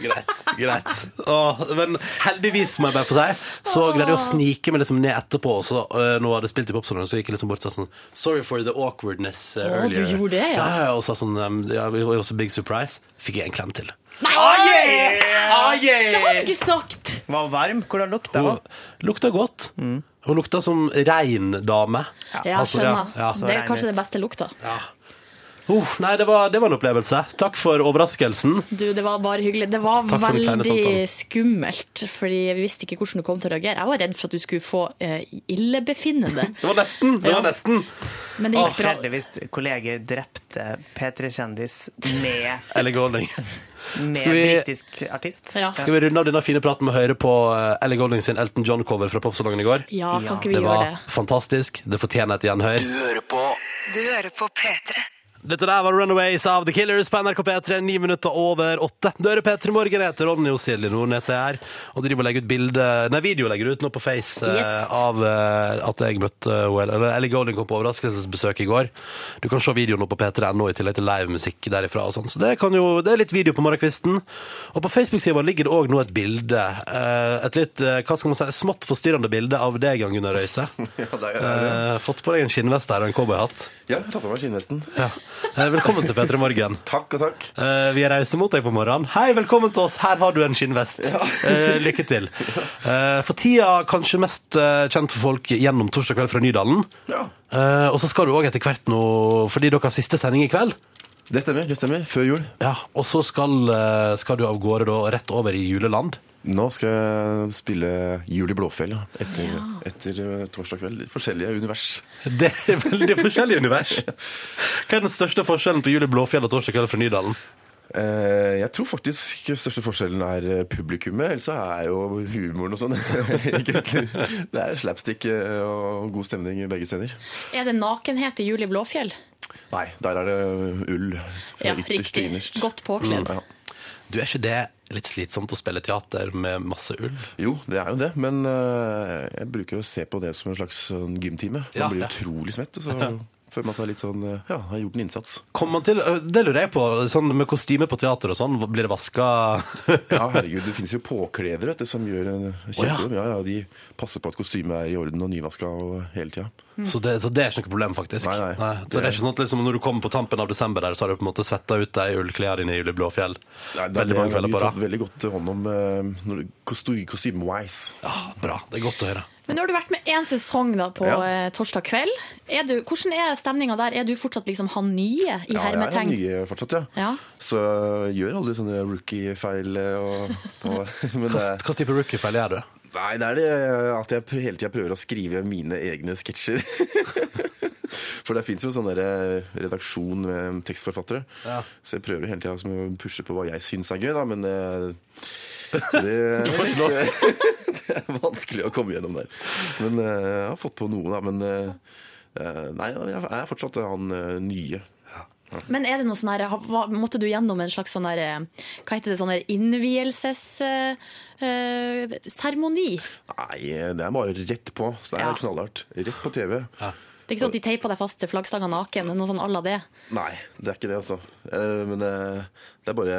Greit. greit. Åh, men heldigvis, må jeg bare få si, så greide jeg å snike meg liksom ned etterpå. Og så, øh, når jeg spilt i popsalongen, så gikk jeg liksom bort og sa sånn Sorry for the awkwardness uh, Å, du gjorde det, ja. ja. Og sa sånn um, ja, it was a big surprise. Fikk jeg en klem til. Nei! Ah, Det har du ikke sagt! Var varm? Hvordan lukta Hun lukta godt. Hun lukta som rein dame. Ja, Altså, skjønner. ja, ja. Det er kanskje det beste lukta. Uh, nei, det var, det var en opplevelse. Takk for overraskelsen. Du, det var bare hyggelig. Det var veldig skummelt, fordi vi visste ikke hvordan du kom til å reagere. Jeg var redd for at du skulle få uh, illebefinnende, Det var nesten. Det Ja. var nesten. men det gikk bra. Heldigvis kolleger drepte P3-kjendis med, Ellie Golding. med vi- britisk artist. Ja. Skal vi runde av denne fine praten med å høre på uh, Ellie Golding sin Elton John-cover fra popsalongen i går? Ja, kan ikke vi Det Det var fantastisk. Det fortjener et gjenhør. Du hører på Du hører på P3. Dette der var Runaways av The Killers på NRK P3, ni minutter over åtte. Du hører P3 Morgen, jeg heter Ronny og Silje Nordnes er her, og driver og legger ut bilde, nei, video legger ut nå på Face eh, Yes. av eh, at jeg møtte eller Ellie Golding kom på overraskelsesbesøk i går. Du kan se videoen nå på P3.no i tillegg til livemusikk derifra og sånn, så det kan jo, det er litt video på morgenkvisten. Og på Facebook-siden vår ligger det også nå et bilde, eh, et litt, hva skal man si, smått forstyrrende bilde av deg, Jan Gunnar Røise. Ja, det er det. Fått på deg en skinnvest her og en cowboyhatt. Ja, jeg tar på meg skinnvesten. Ja. Eh, Velkommen til P3 Morgen. Takk og takk. Eh, vi er rause mot deg på morgenen. Hei, velkommen til oss. Her har du en skinnvest. Eh, lykke til. Eh, for tida kanskje mest eh, kjent for folk gjennom Torsdag kveld fra Nydalen. Ja. Eh, og så skal du òg etter hvert nå, fordi dere har siste sending i kveld. Det stemmer, det stemmer. Før jul. Ja, Og så skal, eh, skal du av gårde da rett over i juleland. Nå skal jeg spille Jul i Blåfjell ja. etter, etter eh, torsdag kveld. Forskjellige univers. Det er veldig forskjellige univers. Hva er den største forskjellen på Jul i Blåfjell og Torsdag kveld fra Nydalen? Eh, jeg tror faktisk største forskjellen er eh, publikummet, ellers så er jo humoren og sånn. Det er slapstick og god stemning begge steder. Er det nakenhet i Juli Blåfjell? Nei, der er det ull fra Ja, ytterst til riktig. innerst. Godt påkledd. Mm, ja. Du, Er ikke det litt slitsomt å spille teater med masse ull? Jo, det er jo det, men eh, jeg bruker å se på det som en slags sånn gymtime. Man Ja, blir utrolig svett, og så føler man seg litt sånn eh, Ja, har gjort en innsats. Kommer man til, det lurer jeg på, sånn med kostyme på teater og sånn, blir det vaska Ja, herregud, det finnes jo påkledere vet du, som gjør en Å, ja. Ja, ja, de passer på at kostymet er i orden og nyvaska og hele tida. Så det, så det er ikke noe problem, faktisk. Nei, nei. Så det er ikke sånn at liksom, når du kommer på tampen av desember, der, så har du på en måte svetta ut de ullklærne dine i Juli Blåfjell veldig mange kvelder på rad. veldig godt hånd om uh, kostyme-wise. Ja, bra. Det er godt å høre. Men nå har du vært med én sesong da på Ja. eh, torsdag kveld. Er du, hvordan er stemninga der? Er du fortsatt liksom han nye i Ja, jeg er han nye fortsatt, ja. Ja. Så jeg gjør aldri sånne rookie-feil. eh, Og, og, men det, Hva type rookie-feil gjør du? nei, det er det at jeg hele tida prøver å skrive mine egne sketsjer. For det fins jo sånn der, eh, redaksjon med tekstforfattere. Ja. Så jeg prøver hele tida å pushe på hva jeg syns er gøy, da, men eh, det, det, det er vanskelig å komme gjennom der. Men eh, jeg har fått på noe, da. Men eh, eh, nei, jeg er fortsatt han nye. Men er det noe sånn her, måtte du gjennom en slags sånn her, hva heter det, sånn her innvielsesseremoni? Nei, det er bare rett på. Så det er Ja. knallhardt. Rett på TV. Det er ikke sånn at de teiper deg fast til flaggstanga naken, noe sånn à la det? Nei, det er ikke det, altså. Eh, Men det er bare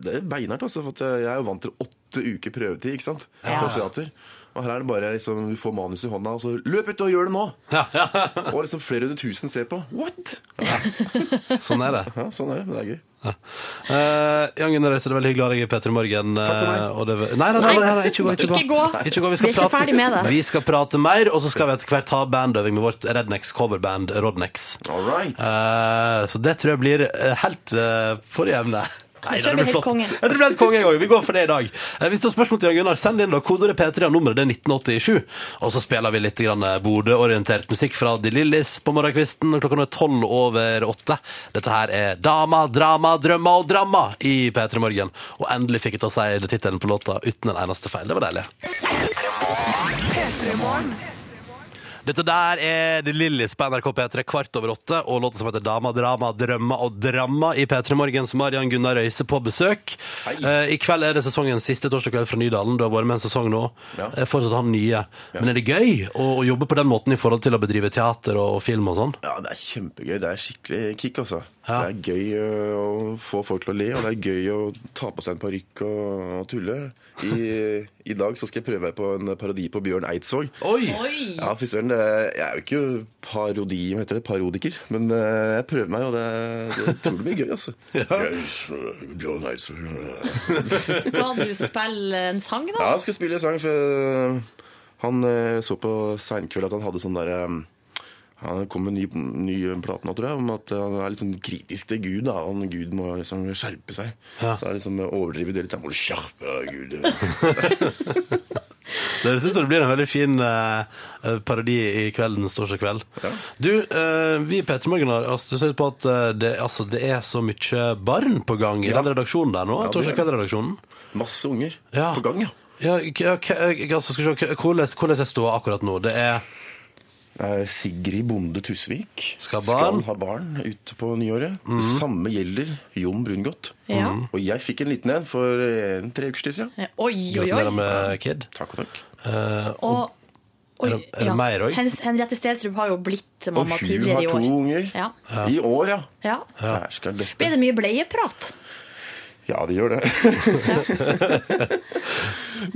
Det er beinhardt, altså. For jeg er jo vant til åtte uker prøvetid, ikke sant? Ja. på teater. Og her er det bare liksom, du får manus i hånda, og så løp ut og gjør det nå! og liksom flere hundre tusen ser på. What?! Sånn er det. Ja, sånn er det. Det er gøy. Uh, Jan Gunnar Øystein, det veldig hyggelig å ha deg i P3 Morgen. Takk for meg. eh, det, nei, nei, nei, nei, ikke gå. Ikke gå. Ikke gå. Ikke gå. Vi, skal Vi er ikke ferdig med det. vi skal prate mer, og så skal vi etter hvert ha bandøving med vårt Rednex coverband Rodnex. All right. Eh, så det tror jeg blir helt uh, for jevne. Nei, Jeg tror det blir helt flott. konge. Jeg tror det blir helt konge en gang. Vi går for det i dag. Eh, hvis du har spørsmål til Jan Gunnar, send inn da kodeordet P3 og nummeret det er 1987. Og så spiller vi litt grann Bodø-orientert musikk fra De Lillis på morgenkvisten. Klokka nå er tolv over åtte. Dette her er Dama, drama, drømmer og drama i P3 Morgen. Og endelig fikk jeg til å si tittelen på låta uten en eneste feil. Det var deilig. Dette der er The Lillis på NRK P3 kvart over åtte, og låta som heter Dama, drama, drømma og dramma i P3 Morgens Marian Gunnar Røise på besøk. Eh, I kveld er det sesongens siste torsdag kveld fra Nydalen. Du har vært med en sesong nå. Ja. Eh, Fortsatt han nye. Men er det gøy å, å jobbe på den måten i forhold til å bedrive teater og film og sånn? Ja, det er kjempegøy. Det er skikkelig kick, altså. Ja. Det er gøy å få folk til å le, og det er gøy å ta på seg en parykk og, og tulle. I, I dag så skal jeg prøve meg på en parodi på Bjørn Eidsvåg. Oi! Ja, fy søren. Jeg er jo ikke parodi, hva heter det, parodiker, men jeg prøver meg, og det, det tror jeg blir gøy, altså. Bjørn Eidsvåg Skal du spille en sang, da? Ja, jeg skal spille en sang, for han så på Seinkveld at han hadde sånn derre han kom med en ny, ny plate nå, tror jeg, om at han er litt sånn kritisk til Gud. da, Han Gud må liksom skjerpe seg. Ja. Så er det liksom overdrevet det litt. Han må skjerpe Gud. Det synes jeg det blir en veldig fin eh, parodi i kveldens torsdag kveld. Ja. Du, eh, vi i P3 Morgen har altså, sett på at eh, det, altså, det er så mye barn på gang i Ja. den redaksjonen der nå. Ja, torsdag kveld-redaksjonen. Masse unger på gang, ja. Ja, k- altså, skal vi se, hvordan, hvordan er ståa akkurat nå? Det er Sigrid Bonde Tusvik Skal barn. ha barn ute på nyåret. Det samme gjelder Jon Brungot. Ja. Og jeg fikk en liten en for en tre uker siden. Ja. Oi, oi, oi. Gratulerer med kid. Takk og takk. Uh, Og, oi, Er det- er det mer òg? Hen- Henriette Stensrup har jo blitt Og hun har to unger. Ja. I år, ja. Ja. Der skal dette. Ble det mye bleieprat? Ja, de gjør det.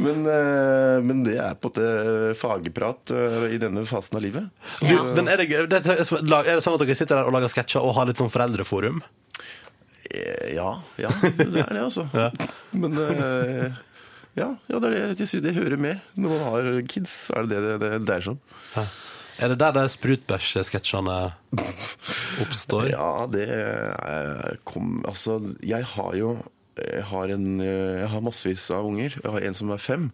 men, eh, men det er på en måte fagprat eh, i denne fasen av livet. Så, Ja. men er det, er det sånn at dere sitter der og lager sketsjer og har litt sånn foreldreforum? eh, ja, ja, det er det, altså. Men eh, ja, ja, det er det det hører med. Når man har kids, så er det det det, dreier seg om. Er det der de sprutbæsj-sketsjene oppstår? Ja, det eh, kom Altså, jeg har jo jeg har, en, eh, jeg har massevis av unger. Jeg har en som er fem.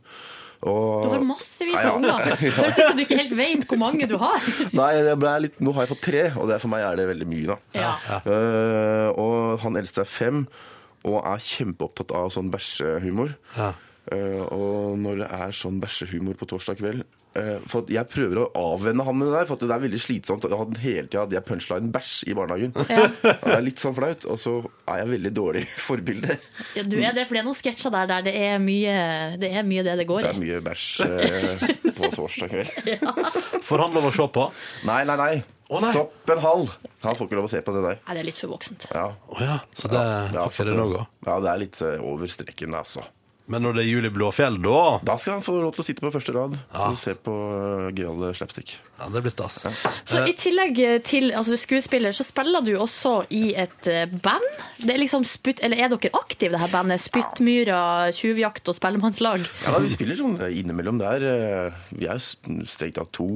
Og, Du har massevis Ja, ja. av unger. Det høres ut som du ikke helt vet hvor mange du har. Nei, litt, nå har jeg fått tre, og det, for meg er det veldig mye, da. Ja. Uh, og han eldste er fem, og er kjempeopptatt av sånn bæsjehumor. Ja. Uh, og når det er sånn bæsjehumor på torsdag kveld eh, For jeg prøver å avvenne han med det der, for at det er veldig slitsomt. Jeg hadde hele tida hadde jeg punchline bæsj i barnehagen. Ja. Det er litt sånn flaut. Og så er jeg veldig dårlig forbilde. Ja, du er det, for det er noen sketsjer der der det er mye det er mye det det går Det er mye bæsj eh, på torsdag kveld. Får han lov å se på? Nei, nei, nei. Å, nei. Stopp en halv! Han får ikke lov å se på det der. Nei, det er litt for voksent. Ja. Oh, ja, så det, Ja, det er no-go. Ja, det er litt eh, over streken, altså. Men når det er jul i Blåfjell, da Da skal han få lov til å sitte på første rad og se på uh, gøyal slapstick. ja, Det blir stas. Så i tillegg til altså, er skuespiller, så spiller du også i et eh, band. Det er liksom spytt, eller er dere aktive, det her bandet? Spyttmyra, Tjuvjakt og Spellemannslag? Ja, da, Vi spiller sånn eh, innimellom der. eh, Vi er jo strengt tatt to,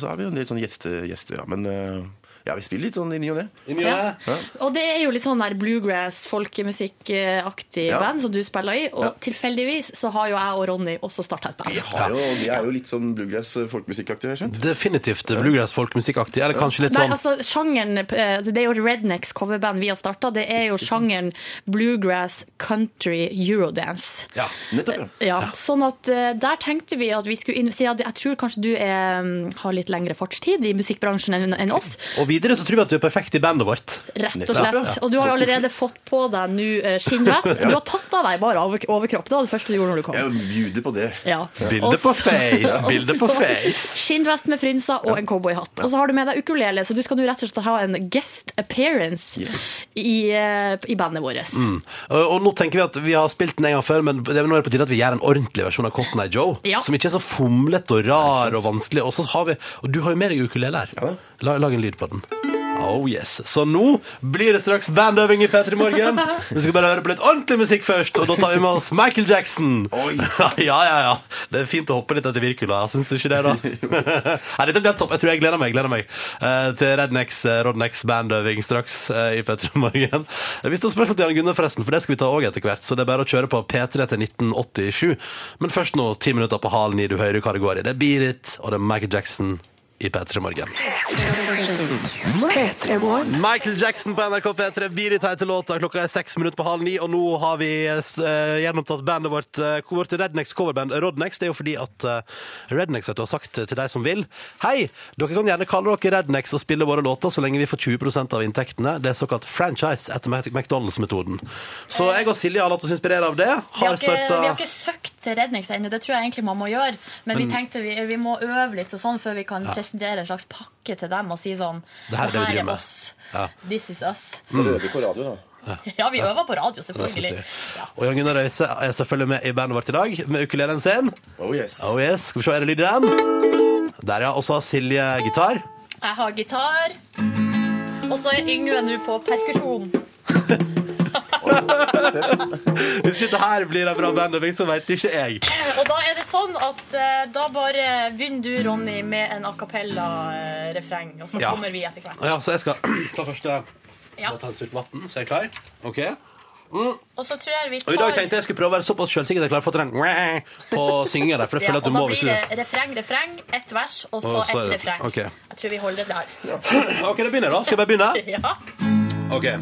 så er vi en del sånne gjeste, gjester. Ja. Men eh, Ja, vi spiller litt sånn i ny og ne. Ja. Og det er jo litt sånn der bluegrass, folkemusikkaktig Ja. band som du spiller i. Og Ja. tilfeldigvis så har jo jeg og Ronny også starta et band. Vi, har jo, vi er jo litt sånn bluegrass eh, folkemusikkaktig, har jeg skjønt. Definitivt bluegrass folkemusikkaktig. Eller kanskje litt sånn Nei, altså sjangeren eh, altså, Det er jo Rednecks coverband vi har starta. Det er jo sjangeren bluegrass country eurodance. ja. Nettopp, ja. Ja, sånn at eh, Der tenkte vi at vi skulle si at Jeg tror kanskje du er, har litt lengre fartstid i musikkbransjen enn oss. Og videre så tror vi at du er perfekt i bandet vårt. Rett og slett. Og du har jo allerede fått på deg nå eh, skinnvest. Du har tatt av deg bare over- overkropp. Det var det første du gjorde når du kom. Jeg bjuder på det. Ja. Bilde på face, bilde på face. Skinnvest med frynser og en cowboyhatt. Og så har du med deg ukulele, så du skal nå rett og slett ha en guest appearance Yes. i, eh, i bandet vårt. Mm. Og, nå tenker vi at vi har spilt den en gang før, men det er nå på tide at vi gjør en ordentlig versjon av Cotton Eye Joe. Ja. Som ikke er så fomlete og rar og vanskelig. Og, så har vi, og du har jo med deg ukulele her. Ja. La, lag en lyd på den. Oh yes. Så nå blir det straks bandøving i P3 Morgen. Vi skal bare høre på litt ordentlig musikk først, og da tar vi med oss Michael Jackson. Oi. Ja, ja, ja. Det er fint å hoppe litt etter Virkula, syns du ikke det, da? Nei, dette blir topp. Jeg tror jeg gleder meg, gleder meg uh, til Rednex, uh, Rodnex bandøving straks uh, i P3 Morgen. Vi står spørsmål til Jan Gunnar, forresten, for det skal vi ta òg etter hvert. Så det er bare å kjøre på P3 til 1987. Men først nå, ti minutter på halen i Du hører hva det går i. Det er Beat It, og det er Michael Jackson i P3 Morgen. Michael Jackson på NRK P3. Beat It heter låta. Klokka er seks minutter på halv ni, og nå har vi eh, gjennomtatt bandet vårt, uh, vårt Rednex coverband Rodnex. Det er jo fordi at eh, Rednex vet du, har sagt til deg som vil Hei, dere kan gjerne kalle dere Rednex og spille våre låter så lenge vi får 20% av inntektene. Det er såkalt franchise etter McDonald's-metoden. Så jeg og Silje har latt oss inspirere av det. Vi har, Har ikke, vi har ikke søkt til Rednings ennå, det tror jeg egentlig man må gjøre. Men, vi tenkte vi, vi må øve litt og sånn før vi kan presentere en slags pakke til dem og si sånn Det her er det vi driver med." oss. Ja. This is us. Mm. øver på radio, da. Ja, vi øver på radio, selvfølgelig. Ja. Og Jan Gunnar Røise er selvfølgelig med i bandet vårt i dag, med ukulelen sin. Oh yes. Oh yes, Skal vi se, er det lyd i den? Der, ja. Og så har Silje gitar. Jeg har gitar. Og så er Yngve nå på perkusjon. Hvis ikke det her blir en bra bandøving, så vet ikke jeg. Og da er det sånn at eh, da bare begynner du, Ronny, med en a cappella-refreng, og så Ja. kommer vi etter hvert. Ja, så jeg skal ta første Ja. Ta en slurk vann, så er jeg klar. Ok. Og så tror jeg vi Og i dag tenkte jeg skulle prøve å være såpass selvsikker at jeg klarer å få til den på synginga der, for jeg ja, føler og at du da må hvis blir du det refreng, refreng, ett vers, og så Og så er ett det- refreng. ok. Jeg tror vi holder det der. OK, da begynner jeg, da. Skal jeg bare begynne? Ja. Okay.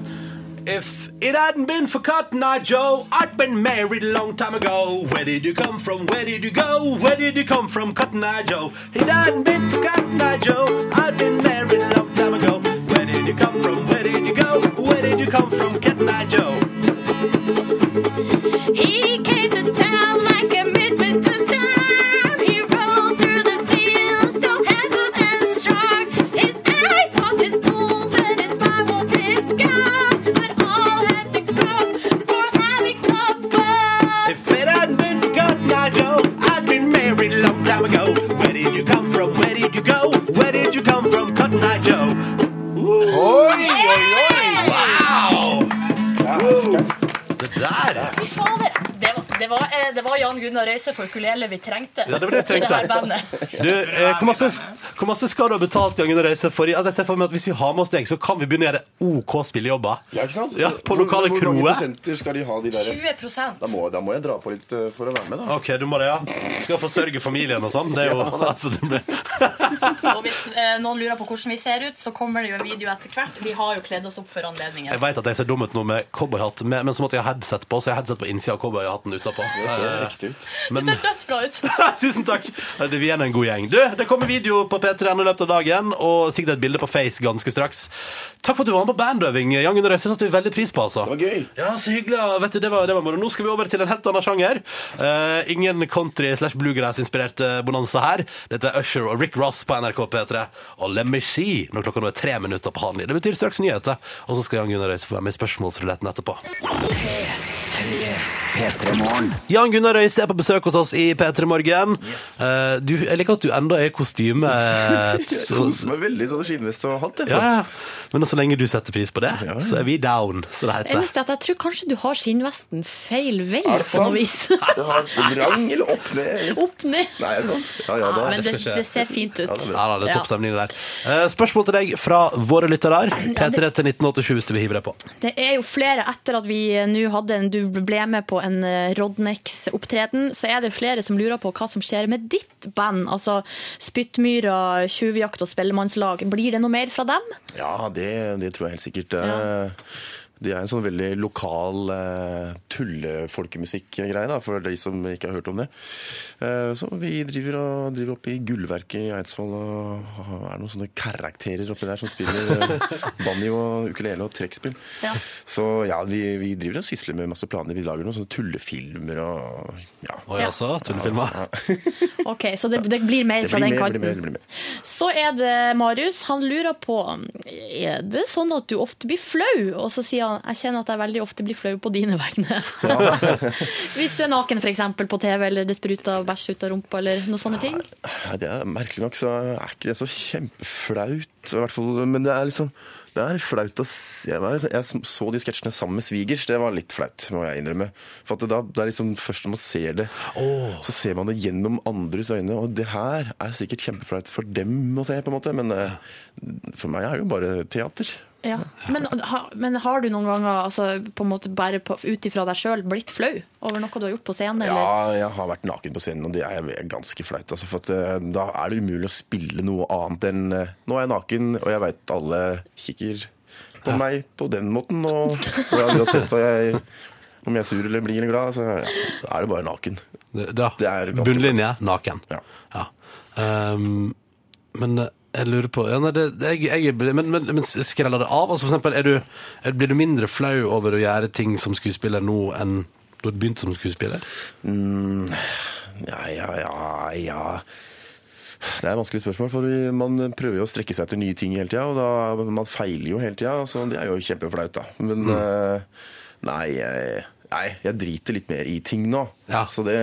If it hadn't been for Cotton Eye Joe, I'd been married a long time ago. Where did you come from? Where did you go? Where did you come from, Cotton Eye Joe? If it hadn't been for Cotton Eye Joe, I'd been married a long time ago. Where did you come from? Where did you go? Where did you come from, Cotton Eye Joe? På ukulele vi trengte. Ja, det var det jeg i det her bandet. Du, eh, hvor, masse, masse skal du ha betalt Jan Gunnar Reise for? At jeg ser for meg at Hvis vi har med oss deg, så kan vi begynne å gjøre OK spillejobber. Ja, ikke sant? Ja, på Hvor- lokale Hvor mange kroer. prosenter skal de ha, de der? 20 Da må, da må jeg dra på litt eh, for å være med, da. OK, du må det, ja. Skal forsørge familien og sånn. Det er jo altså, det blir... Og hvis eh, noen lurer på hvordan vi ser ut, så kommer det jo en video etter hvert. Vi har jo kledd oss opp for anledningen. Jeg vet at jeg ser dum ut nå med cowboyhatt, men men så måtte jeg ha headset på, så jeg har headset på innsida av cowboyhatten utapå. Det ser Eh, riktig ut. Men Det ser dødsbra ut. Tusen takk! Vi er en god gjeng. Du, Det kommer video på P3 i løpet av dagen, og sikkert et bilde på Face ganske straks. Takk for at du var med på bandøving. Jan Gunnar Øystein satte vi veldig pris på. altså. Det var gøy. Ja, så hyggelig. Vet du, det var, det var moro. Nå skal vi over til en helt annen sjanger. Uh, ingen country slash bluegrass-inspirert bonanza her. Dette er Usher og Rick Ross på NRK P3. Og Let me see når klokka nå er tre minutter på halv ni. Det betyr straks nyheter. Og så skal Jan Gunnar Øystein få være med i spørsmålsruletten etterpå. P3 Morgen. Jan Gunnar Røise er på besøk hos oss i P3 Morgen. Eh, du, jeg liker at du enda er i kostyme. Jeg Så- koser meg veldig sånn skinnvest og hatt. Ja, ja. Men så lenge du setter pris på det, Ja, ja. så er vi down, så det heter. Eneste at jeg tror kanskje du har skinnvesten feil vei Er på noe vis. Det har vrang eller opp ned? Opp ned. Nei, er det sant? Ja, ja, Ja, men det, det ser fint ut. Ja, da, det er topp stemning der. Uh, spørsmål til deg fra våre lyttere. P3 til 1987 hvis du vil hive deg på. Det er jo flere etter at vi eh, nå hadde en, du ble med på en eh, Rodnex-opptreden, så er det flere som lurer på hva som skjer med ditt band. Altså Spyttmyra, Tjuvjakt og Spellemannslag. Blir det noe mer fra dem? Ja, det, det tror jeg helt sikkert. Ja. er, det er en sånn veldig lokal uh, tullefolkemusikk-greie, for de som ikke har hørt om det. Uh, så vi driver, og, driver oppe i Gullverket i Eidsvoll og er noen sånne karakterer oppi der som spiller uh, banjo og ukulele og trekkspill. Ja. Så ja, vi, vi driver og sysler med masse planer. Vi lager noen sånne tullefilmer og ja. Og jeg også, tullefilmer. Ok, Så det, det blir mer Det fra blir den kanten. blir mer, blir mer. Så er det Marius. Han lurer på Er det sånn at du ofte blir flau. Og så sier han jeg kjenner at jeg veldig ofte blir flau på dine vegne. Hvis du er naken for eksempel på TV, eller det spruter bæsj ut av rumpa, eller noen sånne ting. Ja, det er Merkelig nok så er ikke det så kjempeflaut, i hvert fall. Men det er liksom det er flaut å se Jeg, jeg så de sketsjene sammen med svigers. Det var litt flaut, må jeg innrømme. For at det, da, det er liksom først når man ser det, så ser man det gjennom andres øyne. Og det her er sikkert kjempeflaut for dem å se, på en måte. Men eh, for meg er det jo bare teater. Ja. Men, ha, men har du noen ganger altså, på en måte bare ut ifra deg sjøl blitt flau over noe du har gjort på scenen? Eller? Ja, jeg har vært naken på scenen, og det er ganske flaut. Altså, for at, eh, da er det umulig å spille noe annet enn eh, Nå er jeg naken, og jeg veit alle kikker på meg på den måten. Og, og jeg, uansett om jeg, om jeg er sur eller blid eller glad, så ja, er det bare naken. Det, da, Det er bunnlinje, naken. Ja. Ja. Um, men eh, jeg lurer på ja, nei, det, det, jeg, jeg, Men, men, men skreller det av? Altså, for eksempel, er du, er, blir du mindre flau over å gjøre ting som skuespiller nå enn da du begynte som skuespiller? Mm, ja, ja, ja, ja. Det er et vanskelig spørsmål, for man prøver jo å strekke seg etter nye ting hele tida, og da, man feiler jo hele tida, så det er jo kjempeflaut, da. Men eh, nei, jeg, nei, jeg driter litt mer i ting nå. Ja. Så det,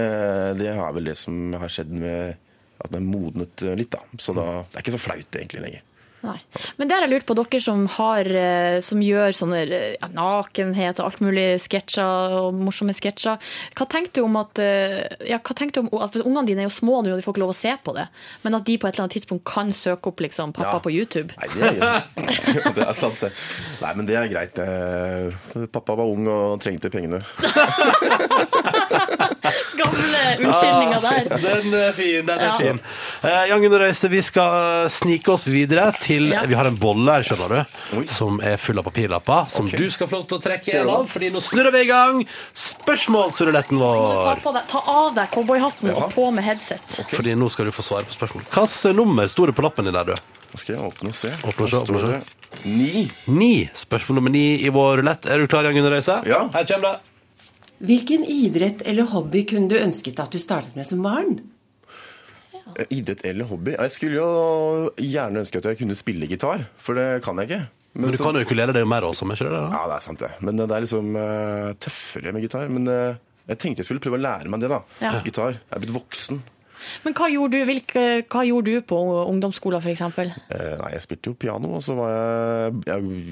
det er vel det som har skjedd med at den modnet litt, da. Så da, det er ikke så flaut egentlig lenger. Nei. Men det har jeg lurt på, dere som, har, eh, som gjør sånne eh, ja, nakenhet og alt mulig sketsjer og morsomme sketsjer. Hva tenker du om at eh, ja, hva tenker du om, at for Ungene dine er jo små nå, og de får ikke lov å se på det. Men at de på et eller annet tidspunkt kan søke opp liksom, pappa Ja. på YouTube. Nei, det er, det er sant, det. Nei, men det er greit. Pappa var ung og trengte pengene. Gamle unnskyldninger der. Den er fin, den er Ja. fin. Eh, Jan Gunnar Røise, vi skal snike oss videre til Ja. Vi har en bolle her, skjønner du, Oi. som er full av papirlapper, som du skal få lov til å trekke en av, fordi nå snurrer vi i gang spørsmålsruletten Ta, vår. på deg, ta av deg cowboyhatten og på med headset. Fordi nå skal du få svare på spørsmål. Hvilket nummer sto det på lappen din der, du? Nå skal jeg åpne og se. Åpne og se, Her åpne og står det Ni. Ni. Spørsmål nummer ni i vår rulett. Er du klar, Jan Gunnar Røise? Ja. Her kommer det. Hvilken idrett eller hobby kunne du ønsket at du startet med som barn? Eh, Idrett eller hobby? Jeg skulle jo gjerne ønske at jeg kunne spille gitar, for det kan jeg ikke. Men du så- kan jo ukulele, det er mer også, men ikke det? da? Ja, det er sant det. Men det er liksom uh, tøffere med gitar. Men uh, jeg tenkte jeg skulle prøve å lære meg det, da. Ja. Gitar. Jeg er blitt voksen. Men hva gjorde du, hvilke, hva gjorde du på ungdomsskolen, f.eks.? Uh, nei, jeg spilte jo piano, og så var jeg Jeg,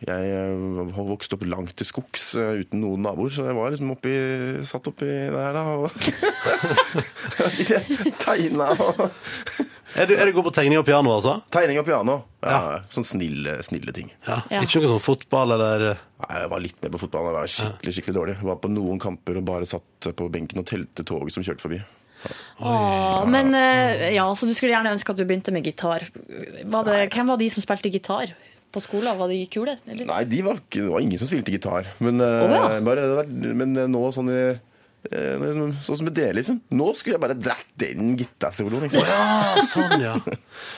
jeg eh, har vokst opp langt til skogs eh, uten noen naboer, så jeg var liksom oppi, satt oppi der da og tegna og Er du, er du god på tegning og piano, altså? Tegning og piano. Ja, Ja. Sånn snille, snille ting. Ja. Ja. Ikke noe sånn fotball eller Nei, Jeg var litt med på fotball. Jeg var skikkelig skikkelig dårlig. Jeg var på noen kamper og bare satt på benken og telte toget som kjørte forbi. Åh, men eh, ja, så du skulle gjerne ønske at du begynte med gitar. Var det, hvem var de som spilte gitar på skolen? Var de kule? Eller? Nei, de var det var ingen som spilte gitar. Men, oh, ja. bare, men eh, nå sånn i eh, Sånn som med det, liksom. Nå skulle jeg bare dratt den gitarsoloen. Liksom. Ja, sånn, ja.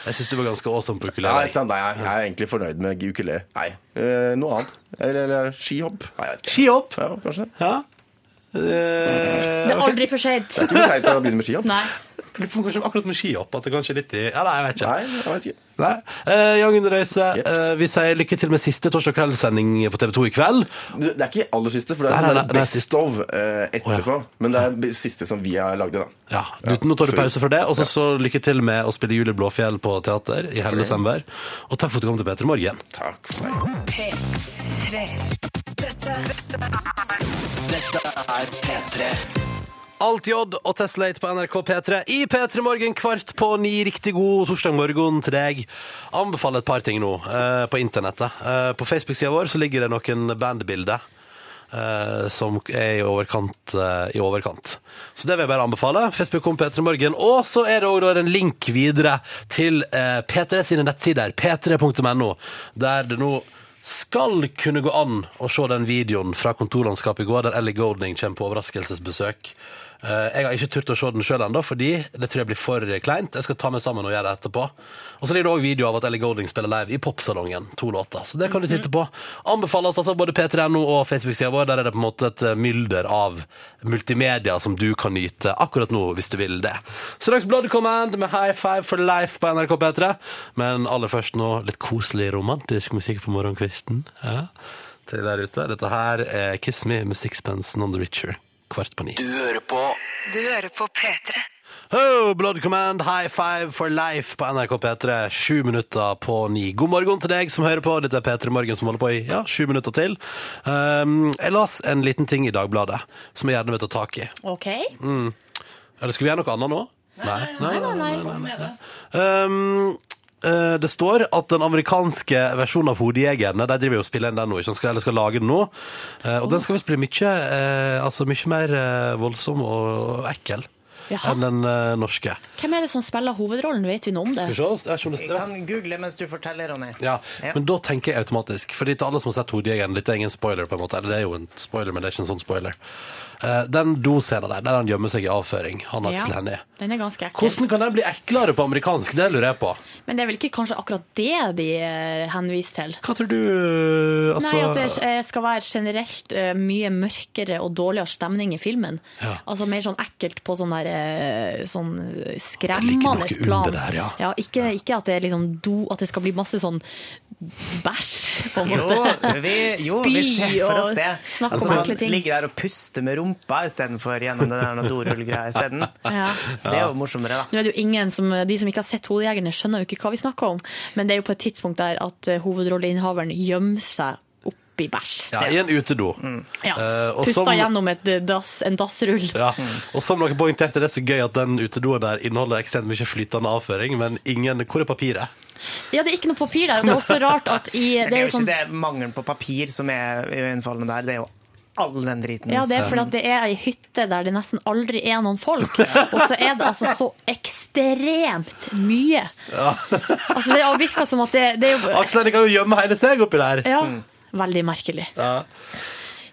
Jeg syns du var ganske awesome på ukulele. sant? Nei, jeg er egentlig fornøyd med ukulele. Nei, eh, noe annet. Eller, eller skihopp. Skihopp. Ja, kanskje. Ja. Eh, Det er aldri for seint. Det er ikke for seint å begynne med skihopp. Nei. Kanskje akkurat med skihopp at det kanskje er litt i Ja, nei, jeg vet ikke. Nei, jeg vet ikke. Nei. Eh, Jan Jeps. eh, vi sier lykke til med siste torsdag kveldssending på TV 2 i kveld. Du, Det er ikke aller siste, for det er Nei, sånn nei, nei, best sist. of eh, etterpå. Men det er det siste som vi har lagd, da. Ja, du, Nå tar du pause for det, og så så lykke til med å spille Julie Blåfjell på teater i hele desember. Og takk for at du kom til Peter Morgen. Takk for meg. P3. Dette, dette Dette er P3. Alt J og Teslate på NRK P3 i P3 Morgen kvart på ni. Riktig god torsdag morgen til deg. Anbefaler et par ting nå eh, på internettet. Eh, på Facebook-sida vår så ligger det noen bandbilder. eh, som er i overkant, eh, i overkant. Så det vil jeg bare anbefale. Facebook om P3 Morgen. Og så er det òg en link videre til eh, P3 sine nettsider, p3.no, der det nå skal kunne gå an å se den videoen fra kontorlandskapet i går, der Ellie Golding kommer på overraskelsesbesøk. Eh, Jeg har ikke turt å se den sjøl ennå, fordi det tror jeg blir for kleint. Jeg skal ta meg sammen og gjøre det etterpå. Og så ligger det òg video av at Ellie Golding spiller live i Popsalongen. To låter. Så det kan du titte på. Anbefales altså både P3NO og Facebook-sida vår. Der er det på en måte et eh, mylder av multimedia som du kan nyte akkurat nå, hvis du vil det. Straks Blood Command med High Five for Life på NRK P3. Men aller først nå litt koselig romantisk musikk på morgenkvisten. Ja. Til der ute. Dette her er Kiss Me med Sixpence Non The Richer. Kvart på ni. Du hører på Du hører på P3. Oh, Blood Command, high five for life på NRK P3. Sju minutter på ni. God morgen til deg som hører på. Dette er P3 Morgen som holder på i ja, sju minutter til. Um, jeg las en liten ting i Dagbladet som jeg gjerne vil ta tak i. OK? Eller skal vi gjøre noe annet nå? Nei. Nei, nei, nei. Um, eh, det står at den amerikanske versjonen av Hodejegerne De driver jo og spiller inn den nå, ikke? Skal, eller skal lage den nå. Eh, og den skal visst bli mye, eh, altså mye mer voldsom og ekkel Jaha. enn den uh, norske. Hvem er det som spiller hovedrollen? Vet vi noe om det? Skal vi se? Jeg Jeg kan google mens du forteller, Ronny. Ja, Ja. men da tenker jeg automatisk Fordi til alle som har sett Hodejegeren Dette er ingen spoiler på en måte Eller det er jo en spoiler, men det er ikke en sånn spoiler Eh, Den doscenen der, der han gjemmer seg i avføring Han Aksel Ja. Hennie Den er ganske ekkel. Hvordan kan den bli eklere på amerikansk? Det lurer jeg på Men det er vel ikke kanskje akkurat det de eh, henviser til? Hva tror du eh, altså, Nei, at det skal være generelt mye mørkere og dårligere stemning i filmen. Ja. Altså mer sånn ekkelt på sånn der sånn skremmende plan. under der, ja. ikke, ikke at det er liksom do, at det skal bli masse sånn bæsj, på en Jo, måte. vi, jo, vi ser for oss det. Snakk om Altså, ekle ting. ligger der og puster med rumpa istedenfor gjennom den der dorullgreia isteden. Ja. Det er jo morsommere, da. Nå er det jo ingen som, De som ikke har sett Hodejegerne, skjønner jo ikke hva vi snakker om. Men det er jo på et tidspunkt der at eh, hovedrolleinnehaveren gjemmer seg oppi bæsj. Ja, i en utedo Ja. Eh, Pusta som- gjennom et eh, dass, en dassrull. ja. Og som noen poengterte, det er så gøy at den utedoen der inneholder ekstremt mye flytende avføring, men ingen Hvor er papiret? Ja, det er ikke noe papir der. Det er også rart at i Det er jo sånn ikke det mangelen på papir som er innfallende der, det er jo all den driten. Ja, det er fordi at det er ei hytte der det nesten aldri er noen folk. Og så er det altså så ekstremt mye. Altså, det virker som at det, det er jo Aksel kan jo gjemme hele seg oppi der! Ja. Veldig merkelig. Ja.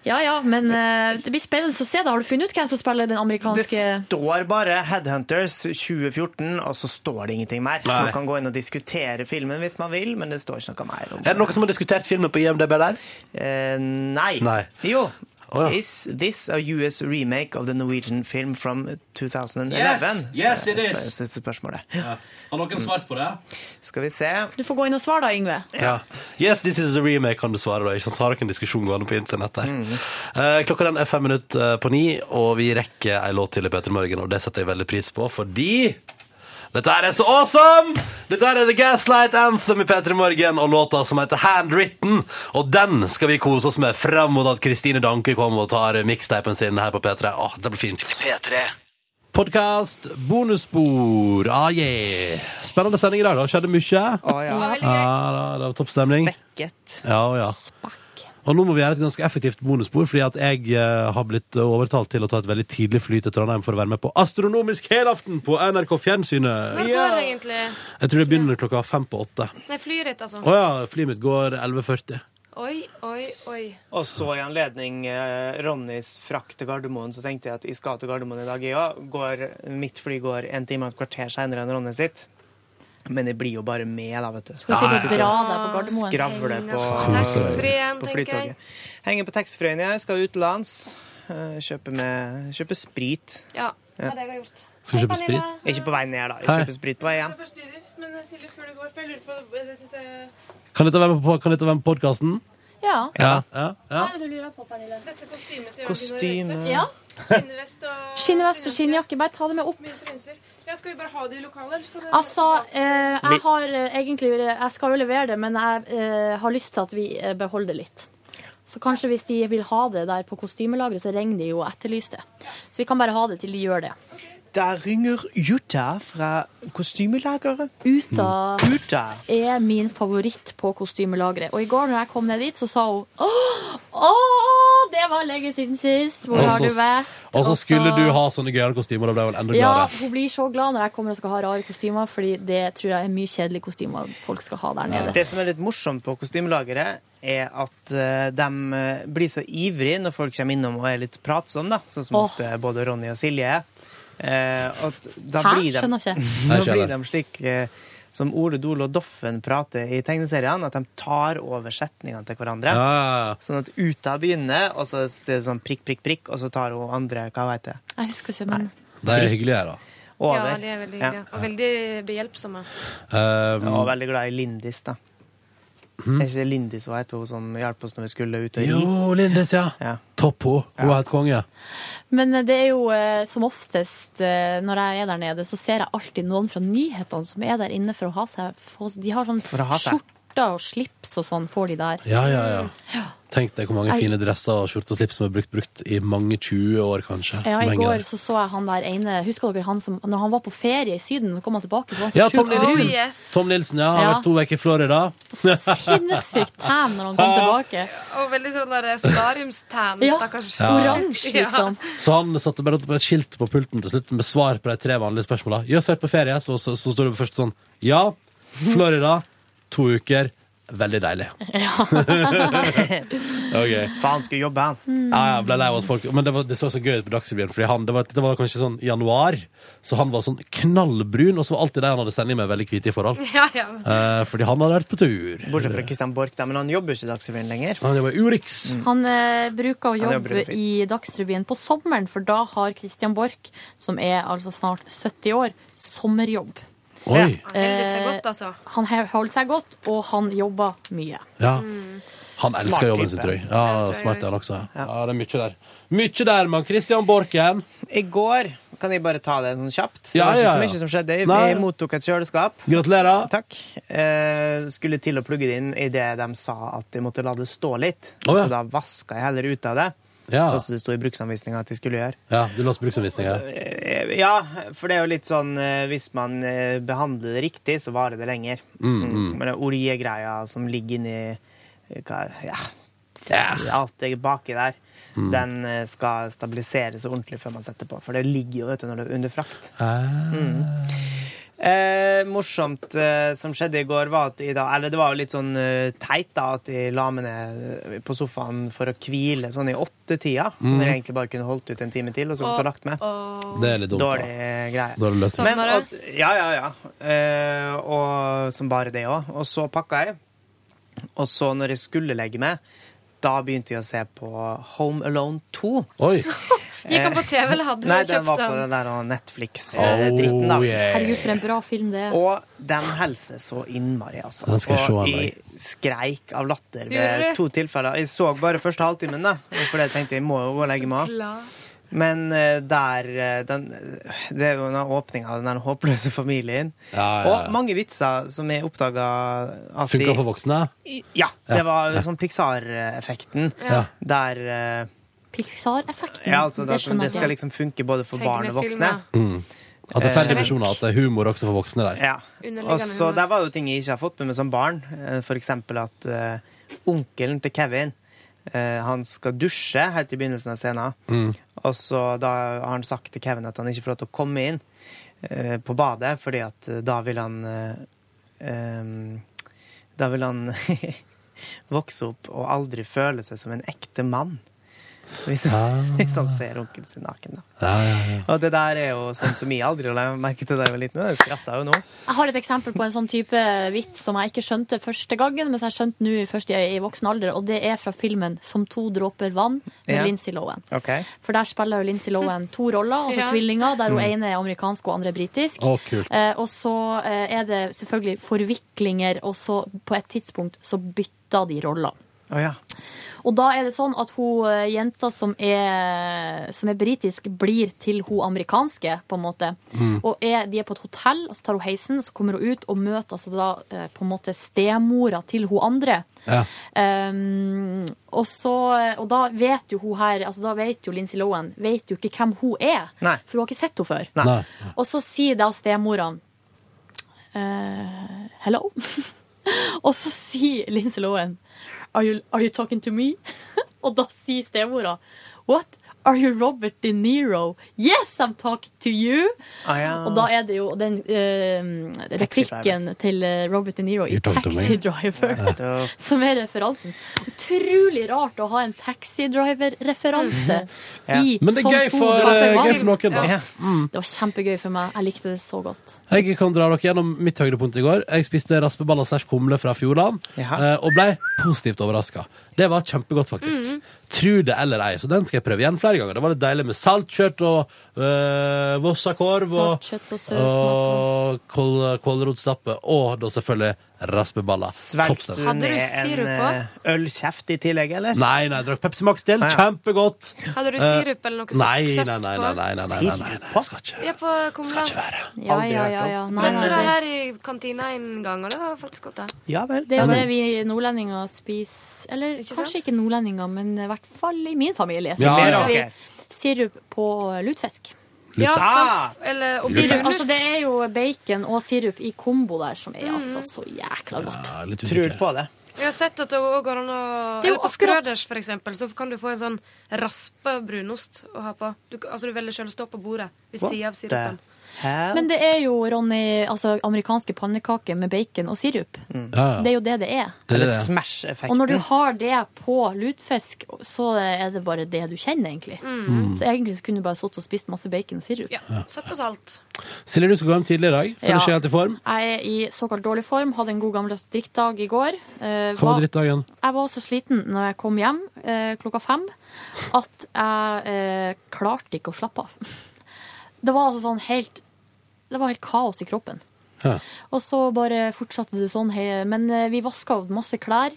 Ja ja, men uh, det blir spennende å se. da. Har du funnet ut hvem som spiller den amerikanske Det står bare Headhunters 2014, og så står det ingenting mer. Nei. Man kan gå inn og diskutere filmen hvis man vil, men det står ikke noe mer om Er det noen som har diskutert filmen på IMDb der? Uh, nei. Nei. Jo. Å, ja. Is this a US remake of the Norwegian film from 2011? Yes, yes, it is. Spør- Spørsmålet. Har noen svart på det? Skal vi se. Du får gå inn og svare da, Yngve. Ja. Yes, this is a remake, kan du svare da. Ikke sant? Så har dere en diskusjon gående på internett der. Eh, klokka den er fem minutter eh, på ni, og vi rekker ei låt til i Peter Morgen, og det setter jeg veldig pris på, fordi dette er så awesome! Dette er The Gaslight Anthem i P3 Morgen, og låta som heter Handwritten. Og den skal vi kose oss med fram mot at Kristine Danke kommer og tar mikstapen sin her på P3. Åh, det blir fint. P3. Podkast, bonusspor, ah yeah. Spennende sending i dag, da. Skjedde mye. Å ja. Ja, da, det var toppstemning. Spekket. Ja, ja. Og nå må vi gjøre et ganske effektivt bonusspor, fordi at jeg eh, har blitt overtalt til å ta et veldig tidlig fly til Trondheim for å være med på Astronomisk helaften på NRK Fjernsynet. Når går det egentlig? Jeg tror det begynner klokka fem på åtte. Nei, flyet ditt, altså. Å ja, flyet mitt går 11.40. Oi, oi, oi. Og så i anledning eh, Ronnys frakt til Gardermoen, så tenkte jeg at jeg skal til Gardermoen i dag, jeg òg. Mitt fly går en time og et kvarter seinere enn Ronny sitt. Men jeg blir jo bare med, da, vet du. Skal du sitte og dra deg på Gardermoen? Skravle på, på tenker flytoget. Henger på taxfree-en, jeg. Skal utenlands. Kjøpe, med, kjøpe sprit. Ja, Ja. det det jeg har gjort. Skal du kjøpe sprit? Ikke på vei ned, da. Jeg kjøper sprit på vei hjem. eh, på eh, Kan dette være med på, kan dette være med på podkasten? Ja. Ja. ja. ja. Hva er det du lurer på, Pernille? dette kostymet til Kostyme. Jørgen Ja. Skinnvest og Skinnvest og skinnjakke. Bare ta det med opp. Ja, skal vi bare ha det i lokalet, eller Altså, eh, jeg har eh, egentlig Jeg skal jo levere det, men jeg eh, har lyst til at vi eh, beholder det litt. Så kanskje hvis de vil ha det der på kostymelageret, så ringer de jo og etterlyser det. Så vi kan bare ha det til de gjør det. Der ringer Jutta fra kostymelageret. Uta Jutta. er min favoritt på kostymelageret. Og i går når jeg kom ned dit, så sa hun Åh, åh det var lenge siden sist. Hvor har du vært? Og så skulle du ha sånne gøyale kostymer, da ble vel enda Ja, gladere. hun blir så glad når jeg kommer og skal ha rare kostymer, fordi det tror jeg er mye kjedelige kostymer folk skal ha der nede. Det som er litt morsomt på kostymelageret, er at eh, de eh, blir så ivrige når folk kommer innom og er litt pratsomme, da. Sånn som ofte både Ronny og Silje er. Eh, at da Hæ? blir de, Skjønner ikke. da blir de slik eh, som Ole Dole og Doffen prater i tegneseriene, at de tar over setningene til hverandre. Ja. Sånn at Uta begynner, og så er det sånn prikk, prikk, prikk, og så tar hun andre, hva vet jeg, Jeg husker ikke, men De er hyggelige, da. over. Ja, de er veldig Ja. Og veldig behjelpsomme. Um, Og veldig glad i Lindis, da. Er ikke det Lindis hun heter, hun som hjalp oss når vi skulle ut og ri? jo, Lindis, ja. Ja. Topp hun. Hun er helt konge. Men det er jo eh, som oftest eh, når jeg er der nede, så ser jeg alltid noen fra nyhetene som er der inne for å ha seg De har sånn skjorter og slips og sånn, får de der. Ja, ja, ja. Tenk deg hvor mange Jeg- fine dresser og skjorter og slips som er brukt, brukt i mange 20 år, kanskje. Ja, som I går så så jeg han der ene Husker dere han som Når han var på ferie i Syden, så kom han tilbake, så var han så Ja, Tom Nilsen. Oh, yes. Tom Nilsen, ja. Har Ja. vært to uker i Florida. Sinnssykt tan når han kom tilbake. Og veldig sånn der solariumstan, Ja. stakkars. Ja. Oransje, liksom. Så han satte bare opp et skilt på pulten til slutt med svar på de tre vanlige spørsmåla. Jøss, vært på ferie, så, så, så står det først sånn Ja, Florida, to uker. Veldig deilig. Ja. For han skulle jobbe, han. Ja, ja, ble lei av at folk Men det, var, det så så gøy ut på Dagsrevyen, fordi han, det, var, det var kanskje sånn januar, så han var sånn knallbrun, og så var alltid de han hadde sending med, veldig hvite i forhold. Ja, ja. Eh, fordi han hadde vært på tur. Bortsett fra Christian Borch, da, men han jobber ikke i Dagsrevyen lenger. Han jobber i Urix. Han eh, bruker å jobbe i i Dagsrevyen på sommeren, for da har Christian Borch, som er altså snart 70 år, sommerjobb. Oi. Han holder seg godt, altså. Han holder seg godt, og han jobber mye. Ja. Han Smart elsker jobben sin, tror jeg. Ja, smart er han også. Ja. ja, det er mye der. Mye der, mann. Christian Borchen. I går kan jeg bare ta det sånn kjapt. Det Ja, var ikke ja, så mye som skjedde. Nei. Vi mottok et kjøleskap. Gratulerer. Takk. Eh, skulle til å plugge det inn idet de sa at de måtte la det stå litt. Oh, ja. Så da vaska jeg heller ut av det. Ja. Sånn som det sto i bruksanvisninga at jeg skulle gjøre. ja, du låste bruksanvisninger. Eh, Ja, for det er jo litt sånn eh, Hvis man eh, behandler det riktig, så varer det lenger. Mm. Men den oljegreia som ligger inni hva, ja, alt det baki der, den eh, skal stabiliseres ordentlig før man setter på. For det ligger jo vet du, det er under frakt. Eh, morsomt eh, som skjedde i går, var at i dag Eller det var jo litt sånn uh, teit, da, at de la meg ned på sofaen for å hvile sånn i åttetida. Når jeg egentlig bare kunne holdt ut en time til, og så gått og lagt meg. Det er litt dumt, Dårlig da. greie. Dårlig løst det. Men, og, ja, ja, ja. Eh, og som bare det òg. Og så pakka jeg. Og så, når jeg skulle legge meg, da begynte jeg å se på Home Alone 2. Oi. Gikk han på TV, eller hadde Nei, du den Nei, den var på den? der Netflix-dritten, da. Oh, yeah. Herregud, for en bra film det er. Og den hilser så innmari, altså. Den skal jeg se, og jeg skreik av latter ved to tilfeller. Jeg så bare første halvtimen, da. For jeg tenkte jeg må jo gå og legge meg av. Men eh, der eh, den, Det er jo den åpninga av den der håpløse familien. Ja, ja, Og mange vitser som jeg oppdaga at Funka de for voksne? Ja. Det Ja, var sånn Pixar-effekten. Ja. Der eh, Pixar-effekten. Ja, altså det det, det skal liksom funke både for barn og voksne. Mm. At det er færre Eh, dimensjoner, at det er humor også for voksne der. Ja. Og så. Der var det jo ting jeg ikke har fått med meg som barn. Eh, For eksempel at uh, onkelen til Kevin uh, han skal dusje helt i begynnelsen av scenen. Mm. Og så da har han sagt til Kevin at han ikke får lov til å komme inn uh, på badet, fordi at da vil han em, Da vil han vokse opp og aldri føle seg som en ekte mann. Hvis, hvis han ser onkelen sin naken. Da. Ja, ja, ja. Og det der er jo sånn som jeg aldri la merke til da jeg var liten. Jeg skratta jo nå. Jeg har et eksempel på en sånn type vits som jeg ikke skjønte første gangen, men som jeg skjønte nå først i, i voksen alder, og det er fra filmen 'Som to dråper vann' med Ja. Lindsay Lohan. Okay. For der spiller jo Lindsay Lohan to roller, altså Ja. tvillinger, der hun Mm. ene er amerikansk og andre er britisk. Oh, kult. Eh, og så eh, er det selvfølgelig forviklinger, og så på et tidspunkt så bytter de roller. Å ja. Og da er det sånn at hun eh, jenta som er, som er britisk, blir til hun amerikanske, på en måte. Mm. Og er, de er på et hotell, og så tar hun heisen, så kommer hun ut og møter altså da eh, på en måte stemora til hun andre. Ja. Um, og, så, og da vet jo hun her altså Da vet jo Lindsay Lohan vet jo ikke hvem hun er, Nei. for hun har ikke sett henne før. Nei. Og så sier da stemora uh, Hello? og så sier Lindsay Lohan are you, are you talking to me? og da sier stemora What? Are you Robert De Niro? Yes, I'm talking to you! Ah, ja. Og da er det jo den uh, replikken til eh, Robert De Niro i? Taxi Driver. Som er referansen. Utrolig rart å ha en Taxi Driver-referanse Ja. i Men det er gøy for, gøy for noen, da. Ja. Det var kjempegøy for meg. Jeg likte det så godt. Jeg kan dra dere gjennom mitt høydepunkt i går. Jeg spiste raspeballer slash kumle fra Fjordland eh, og ble positivt overraska. Det var kjempegodt, faktisk. Mhm. Tro det eller ei. Så den skal jeg prøve igjen flere ganger. Det var litt deilig med saltkjøtt og øh, vossakorv og, og og kål, kålrotstappe. Og da selvfølgelig raspeballer. Svelgte du. Ned en sirup på? eh, ølkjeft i tillegg, eller? Nei, nei, jeg drakk Pepsi Max til. Ah, ja. Kjempegodt. Hadde du Eh, sirup eller noe Nei, nei, nei, nei, nei, nei, nei, nei, nei, nei. Skal ikke, Ja, på skal ikke være. Ja, Aldri ja, ja, ja. Nei, Men nei, det her i kantina en gang, og det var faktisk godt. det. Ja vel. det er jo det vi nordlendinger spiser Eller Ikke kanskje sant? ikke nordlendinger, men i hvert fall i min familie. Så Ja, ja. vi sirup på lutfisk. Ja, Ah! sant? Eller og Sirup, altså, det er jo bacon og sirup i kombo der, som er altså så jækla godt. Ja, litt Tror usikker. på det. Jeg har sett at det òg går an å er Eller på Skrøders, for eksempel, så kan du få en sånn raspa brunost å ha på. Du, altså du velger selv å stå på bordet ved siden av sirupen. Hæ? Men det er jo, Ronny, altså amerikanske pannekaker med bacon og sirup. Ja, ja. Det er jo det det er. Det er det. Smash-effekten. Og når du har det på lutfisk, så er det bare det du kjenner, egentlig. Mm. Så egentlig kunne du bare sittet og spist masse bacon og sirup. Ja, Sett på salt. Silje, du skal gå hjem tidlig i dag. Føler Ja. ikke helt i form. Jeg er i såkalt dårlig form. Hadde en god gammeldags drittdag i går. Eh, Hva var var- drittdagen? Jeg var så sliten når jeg kom hjem eh, klokka fem at jeg eh, klarte ikke å slappe av. Det var altså sånn helt Det var helt kaos i kroppen. Ja. Og så bare fortsatte det sånn. Men eh, vi vaska masse klær.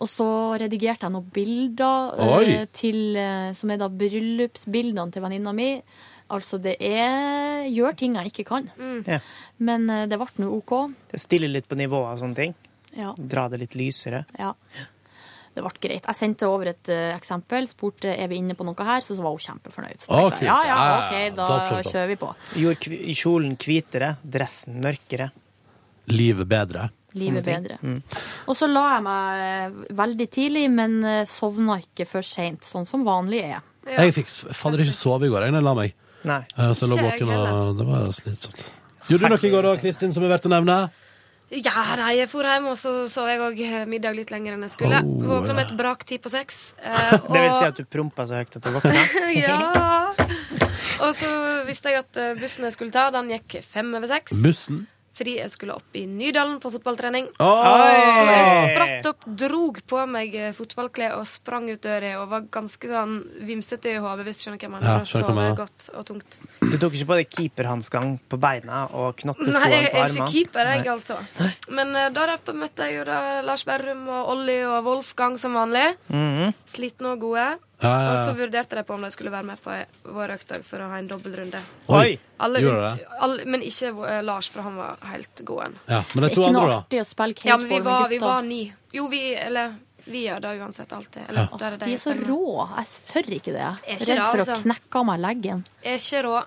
Og så redigerte jeg noen bilder eh, til, eh, som er da bryllupsbildene til venninna mi. Altså, det er Gjør ting jeg ikke kan. Ja. Men det ble nå OK. Det stiller litt på nivået og sånne ting. Ja. Dra det litt lysere. Ja. Det ble greit. Jeg sendte over et uh, eksempel, spurte er vi inne på noe her, så, så var hun kjempefornøyd. Så okay. jeg, ja, ja, OK, da, da kjører vi på. Gjorde kjolen hvitere, dressen mørkere. Livet bedre. Livet bedre. Mm. Og så la jeg meg eh, veldig tidlig, men eh, sovna ikke før seint, sånn som vanlig er. Ja. Jeg fikk fader ikke sove i går jeg, når jeg la meg. Nei. Så jeg lå våken, og det var slitsomt. Gjorde du noe i går da, Kristin, som er verdt å nevne? Ja, nei, jeg for hjem, og så sov jeg òg middag litt lenger enn jeg skulle. Oh, Våkna med et brak ti på seks. eh, Det vil si at du prompa så høyt at du våkna? Ja. Og så visste jeg at eh, bussen jeg skulle ta, den gikk fem over seks. Bussen? Fordi jeg skulle opp i Nydalen på fotballtrening. Oi! Så jeg spratt opp, drog på meg eh, fotballklær og sprang ut døra og var ganske sånn vimsete i hodet, hvis du skjønner hva jeg mener. Ja, sov jeg godt og tungt. Du tok ikke på deg keeperhanskene på beina og knotteskoene på armene? Nei, jeg er ikke keeper, jeg, Nei. altså. Men uh, da møtte jeg jo da Lars Berrum og Olli og Wolfgang som vanlig. Mhm. Slitne og gode. Ja, ja, Og så vurderte de på om de skulle være med på vår økt òg, for å ha en dobbeltrunde. Oi! Alle, Gjorde ut- alle, men ikke eh, Lars, for han var helt god. Ja, men de Det er to ikke andre, da? artig å spille Ja, men vi var, med vi var ni. Jo, vi Eller vi gjør det uansett alltid. Eller, Ja. er det de Vi er så rå. Jeg tør ikke det. Er ikke Redd for å altså. knekke av meg leggen. Er ikke rå.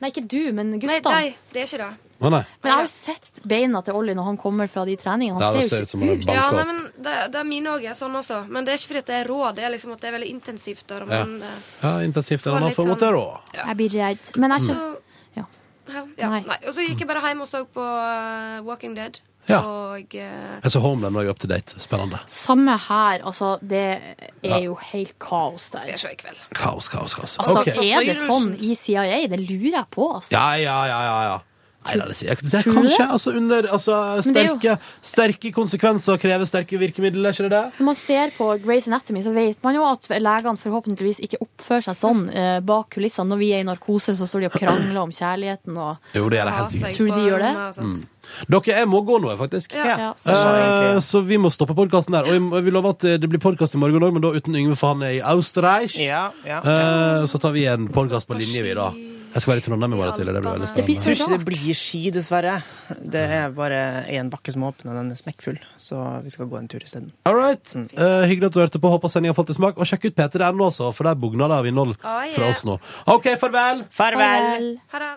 Nei, ikke du, men Nei, gutta. nei, det er ikke det. Å nei. Men jeg har jo sett beina til Olli når han kommer fra de treningene. Ja, Han det ser ser ut som han er banka Ja, nei, opp. men det, det er mine òg er sånn også. Men det er ikke fordi at det er rå, det er liksom at det er veldig intensivt. Der, men, Ja. eh, Ja, intensivt Får eller noe litt for å måtte sånn- rå. Jeg blir redd. Men jeg så, skjønner ja, ja, Nei. nei. Og så gikk jeg bare hjem og så på eh, Walking Dead. Ja. Og eh, Jeg så Homeland og jeg er up to date. Spennende. Samme her, altså. Det er jo helt kaos der. skal jeg se i kveld. Kaos, kaos, kaos. Altså, Ok. Er det sånn i CIA? Det lurer jeg på, altså. Ja, ja, ja, ja, ja. Nei, da, det sier jeg, det er Tror du kanskje det? altså, under altså, Men det er jo- sterke, sterke konsekvenser krever sterke virkemidler, er ikke det det? Når man ser på Grey's Anatomy, så vet man jo at legene forhåpentligvis ikke oppfører seg sånn eh, bak kulissene. Når vi er i narkose, så står de og krangler om kjærligheten og Jo, det gjør det helt sikkert. Tror du de gjør det? Mm. Dere, jeg må gå nå, faktisk. Ja. Ja, så Eh, så vi må stoppe podkasten der. Og jeg- vi lover at det blir podkast i morgen òg, men da uten Yngve, for han er i Austerreich. Ja, ja. Eh, så tar vi en podkast på linje, vi, da. Jeg skal være i Trondheim i morgen tidlig. Det blir veldig Jeg tror spennende. ikke det blir ski, dessverre. Det er bare én bakke som åpner, og den er smekkfull. Så vi skal gå en tur isteden. All right. Uh, hyggelig at du hørte på. Håper sendinga fått i smak. Og sjekk ut P3.no, også, for der bugner det av innhold fra oss nå. OK, farvel! Farvel! Ha det.